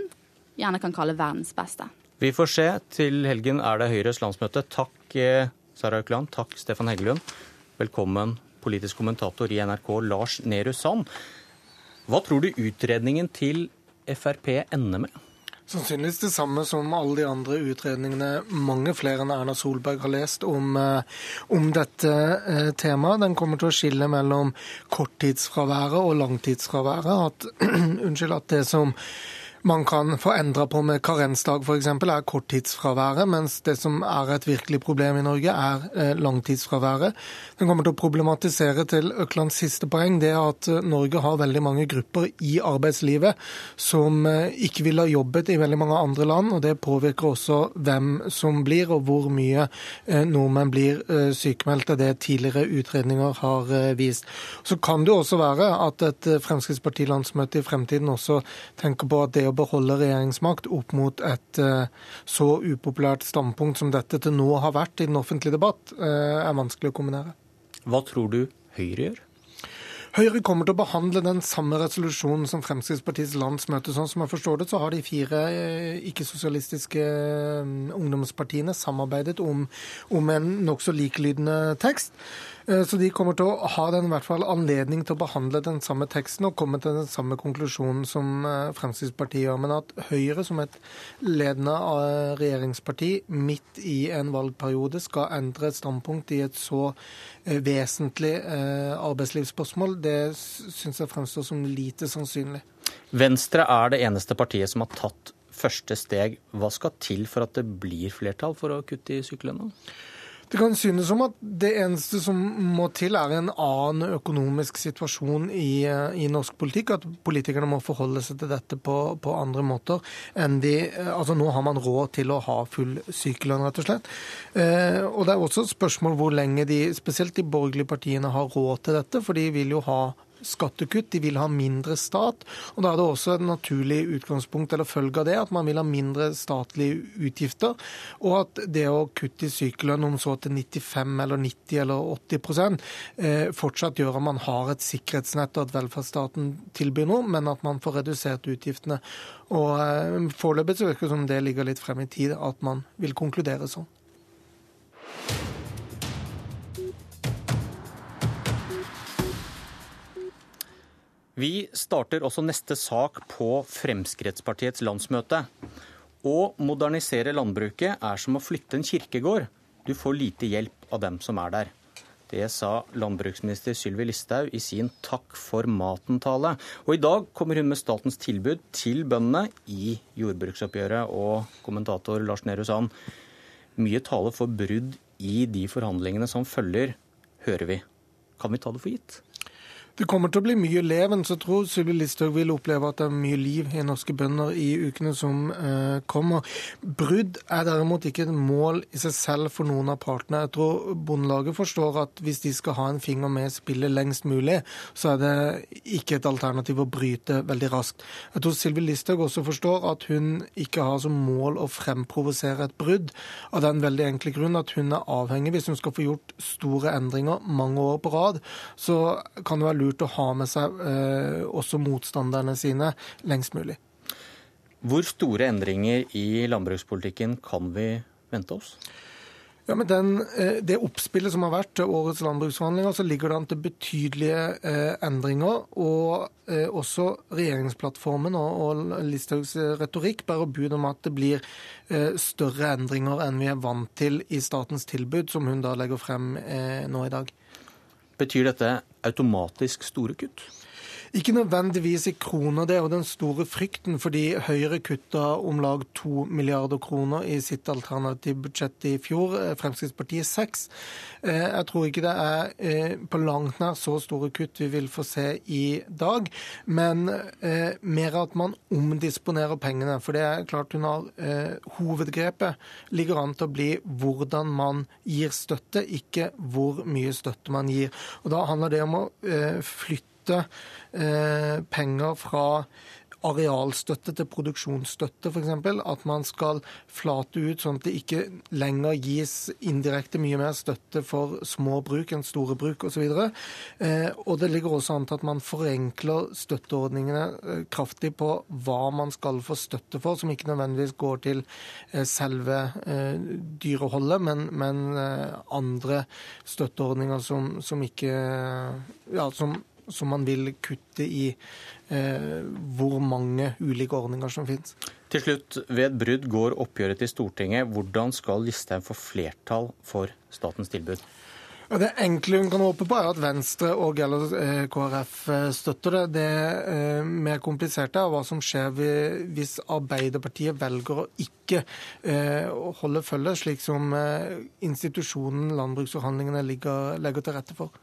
Speaker 55: gjerne kan kalle verdens beste.
Speaker 54: Vi får se. Til helgen er det Høyres landsmøte. Takk eh, Sara Økland. Takk Stefan Heggelund. Velkommen politisk kommentator i NRK Lars Nehru Sand. Hva tror du utredningen til Frp ender med?
Speaker 57: Sannsynligvis det samme som alle de andre utredningene mange flere enn Erna Solberg har lest om, eh, om dette eh, temaet. Den kommer til å skille mellom korttidsfraværet og langtidsfraværet. At, unnskyld, at det som man kan få endra på med karensdag f.eks., er korttidsfraværet, mens det som er et virkelig problem i Norge, er eh, langtidsfraværet. Den kommer til å problematisere til Øklands siste poeng, det er at eh, Norge har veldig mange grupper i arbeidslivet som eh, ikke ville ha jobbet i veldig mange andre land, og det påvirker også hvem som blir, og hvor mye nordmenn blir sykemeldte. Det tidligere utredninger har vist. Så kan det også være at et Fremskrittsparti-landsmøte i fremtiden også tenker på at det å beholde regjeringsmakt opp mot et eh, så upopulært standpunkt som dette til nå har vært i den offentlige debatt, eh, er vanskelig å kombinere.
Speaker 54: Hva tror du Høyre gjør?
Speaker 57: Høyre kommer til å behandle den samme resolusjonen som Fremskrittspartiets landsmøte. Sånn som jeg forstår det, så har de fire eh, ikke-sosialistiske ungdomspartiene samarbeidet om, om en nokså likelydende tekst. Eh, så de kommer til å ha den i hvert fall anledning til å behandle den samme teksten og komme til den samme konklusjonen som eh, Fremskrittspartiet gjør. Men at Høyre som et ledende eh, regjeringsparti midt i en valgperiode skal endre et standpunkt i et så vesentlig arbeidslivsspørsmål, det syns jeg fremstår som lite sannsynlig.
Speaker 54: Venstre er det eneste partiet som har tatt første steg. Hva skal til for at det blir flertall for å kutte i sykelønna?
Speaker 57: Det kan synes som at det eneste som må til, er en annen økonomisk situasjon i, i norsk politikk. At politikerne må forholde seg til dette på, på, andre måter enn de Altså nå har man råd til å ha full sykelønn, rett og slett. Eh, og det er også et spørsmål hvor lenge de, spesielt de borgerlige partiene, har råd til dette. For de vil jo ha skattekutt, de vil ha mindre stat. og Da er det også et naturlig utgangspunkt eller følge av det at man vil ha mindre statlige utgifter. Og at det å kutte i sykelønn om så til 95 eller 90 eller 80 eh, fortsatt gjør at man har et sikkerhetsnett og at velferdsstaten tilbyr noe, men at man får redusert utgiftene. Og eh, Foreløpig virker det som det ligger litt frem i tid at man vil konkludere sånn.
Speaker 54: Vi starter også neste sak på Fremskrittspartiets landsmøte. Å modernisere landbruket er som å flytte en kirkegård. Du får lite hjelp av dem som er der. Det sa landbruksminister Sylvi Listhaug i sin Takk for maten-tale. Og i dag kommer hun med statens tilbud til bøndene i jordbruksoppgjøret. Og kommentator Lars Nehru Sand, mye tale for brudd i de forhandlingene som følger, hører vi. Kan vi ta det for gitt?
Speaker 57: Det kommer til å bli mye leven, så tror Sylvi Listhaug vil oppleve at det er mye liv i norske bønder i ukene som eh, kommer. Brudd er derimot ikke et mål i seg selv for noen av partene. Jeg tror Bondelaget forstår at hvis de skal ha en finger med i spillet lengst mulig, så er det ikke et alternativ å bryte veldig raskt. Jeg tror Sylvi Listhaug også forstår at hun ikke har som mål å fremprovosere et brudd, av den veldig enkle grunn at hun er avhengig, hvis hun skal få gjort store endringer mange år på rad, så kan det være lurt lurt å ha med seg eh, også motstanderne sine lengst mulig.
Speaker 54: Hvor store endringer i landbrukspolitikken kan vi vente oss?
Speaker 57: Ja, med den, eh, Det oppspillet som har vært til årets landbruksforhandlinger, så ligger det an til betydelige eh, endringer. Og også regjeringsplattformen og, Listhaugs retorikk bærer bud om at det blir større endringer enn vi er vant til i statens tilbud, som hun da legger frem nå i dag.
Speaker 54: Betyr dette automatisk store kutt?
Speaker 57: Ikke nødvendigvis i kroner. Det er jo den store frykten, fordi Høyre kutta om lag to milliarder kroner i sitt alternative budsjett i fjor. Eh, Fremskrittspartiet seks. Eh, jeg tror ikke det er eh, på langt nær så store kutt vi vil få se i dag, men mer at man omdisponerer pengene. For det er klart hun har hovedgrepet ligger an til å bli hvordan man gir støtte, ikke hvor mye støtte man gir. Og Da handler det om å flytte flytte eh, penger fra arealstøtte til produksjonsstøtte, f.eks. At man skal flate ut sånn at det ikke lenger gis indirekte mye mer støtte for små bruk enn store bruk osv. Eh, og det ligger også an til at man forenkler støtteordningene eh, kraftig på hva man skal få støtte for, som ikke nødvendigvis går til eh, selve eh, dyreholdet, men, men eh, andre støtteordninger som, som ikke ja, som som man vil kutte i eh, hvor mange ulike ordninger som finnes.
Speaker 54: Til slutt, ved et brudd går oppgjøret til Stortinget. Hvordan skal Listhaug få flertall for statens tilbud?
Speaker 57: Det enkle hun kan håpe på, er at Venstre og eller eh, KrF eh, støtter det. Det eh, mer kompliserte er hva som skjer hvis Arbeiderpartiet velger å ikke holde følge, slik som institusjonen landbruksforhandlingene legger til rette for.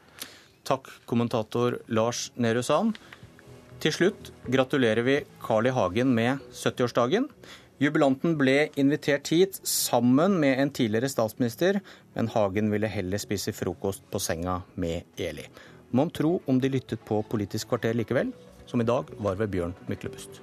Speaker 54: Takk, kommentator Lars Nehru Sand. Til slutt gratulerer vi Carl I. Hagen med 70-årsdagen. Jubilanten ble invitert hit sammen med en tidligere statsminister, men Hagen ville heller spise frokost på senga med Eli. Mon tro om de lyttet på Politisk kvarter likevel, som i dag var ved Bjørn Myklebust.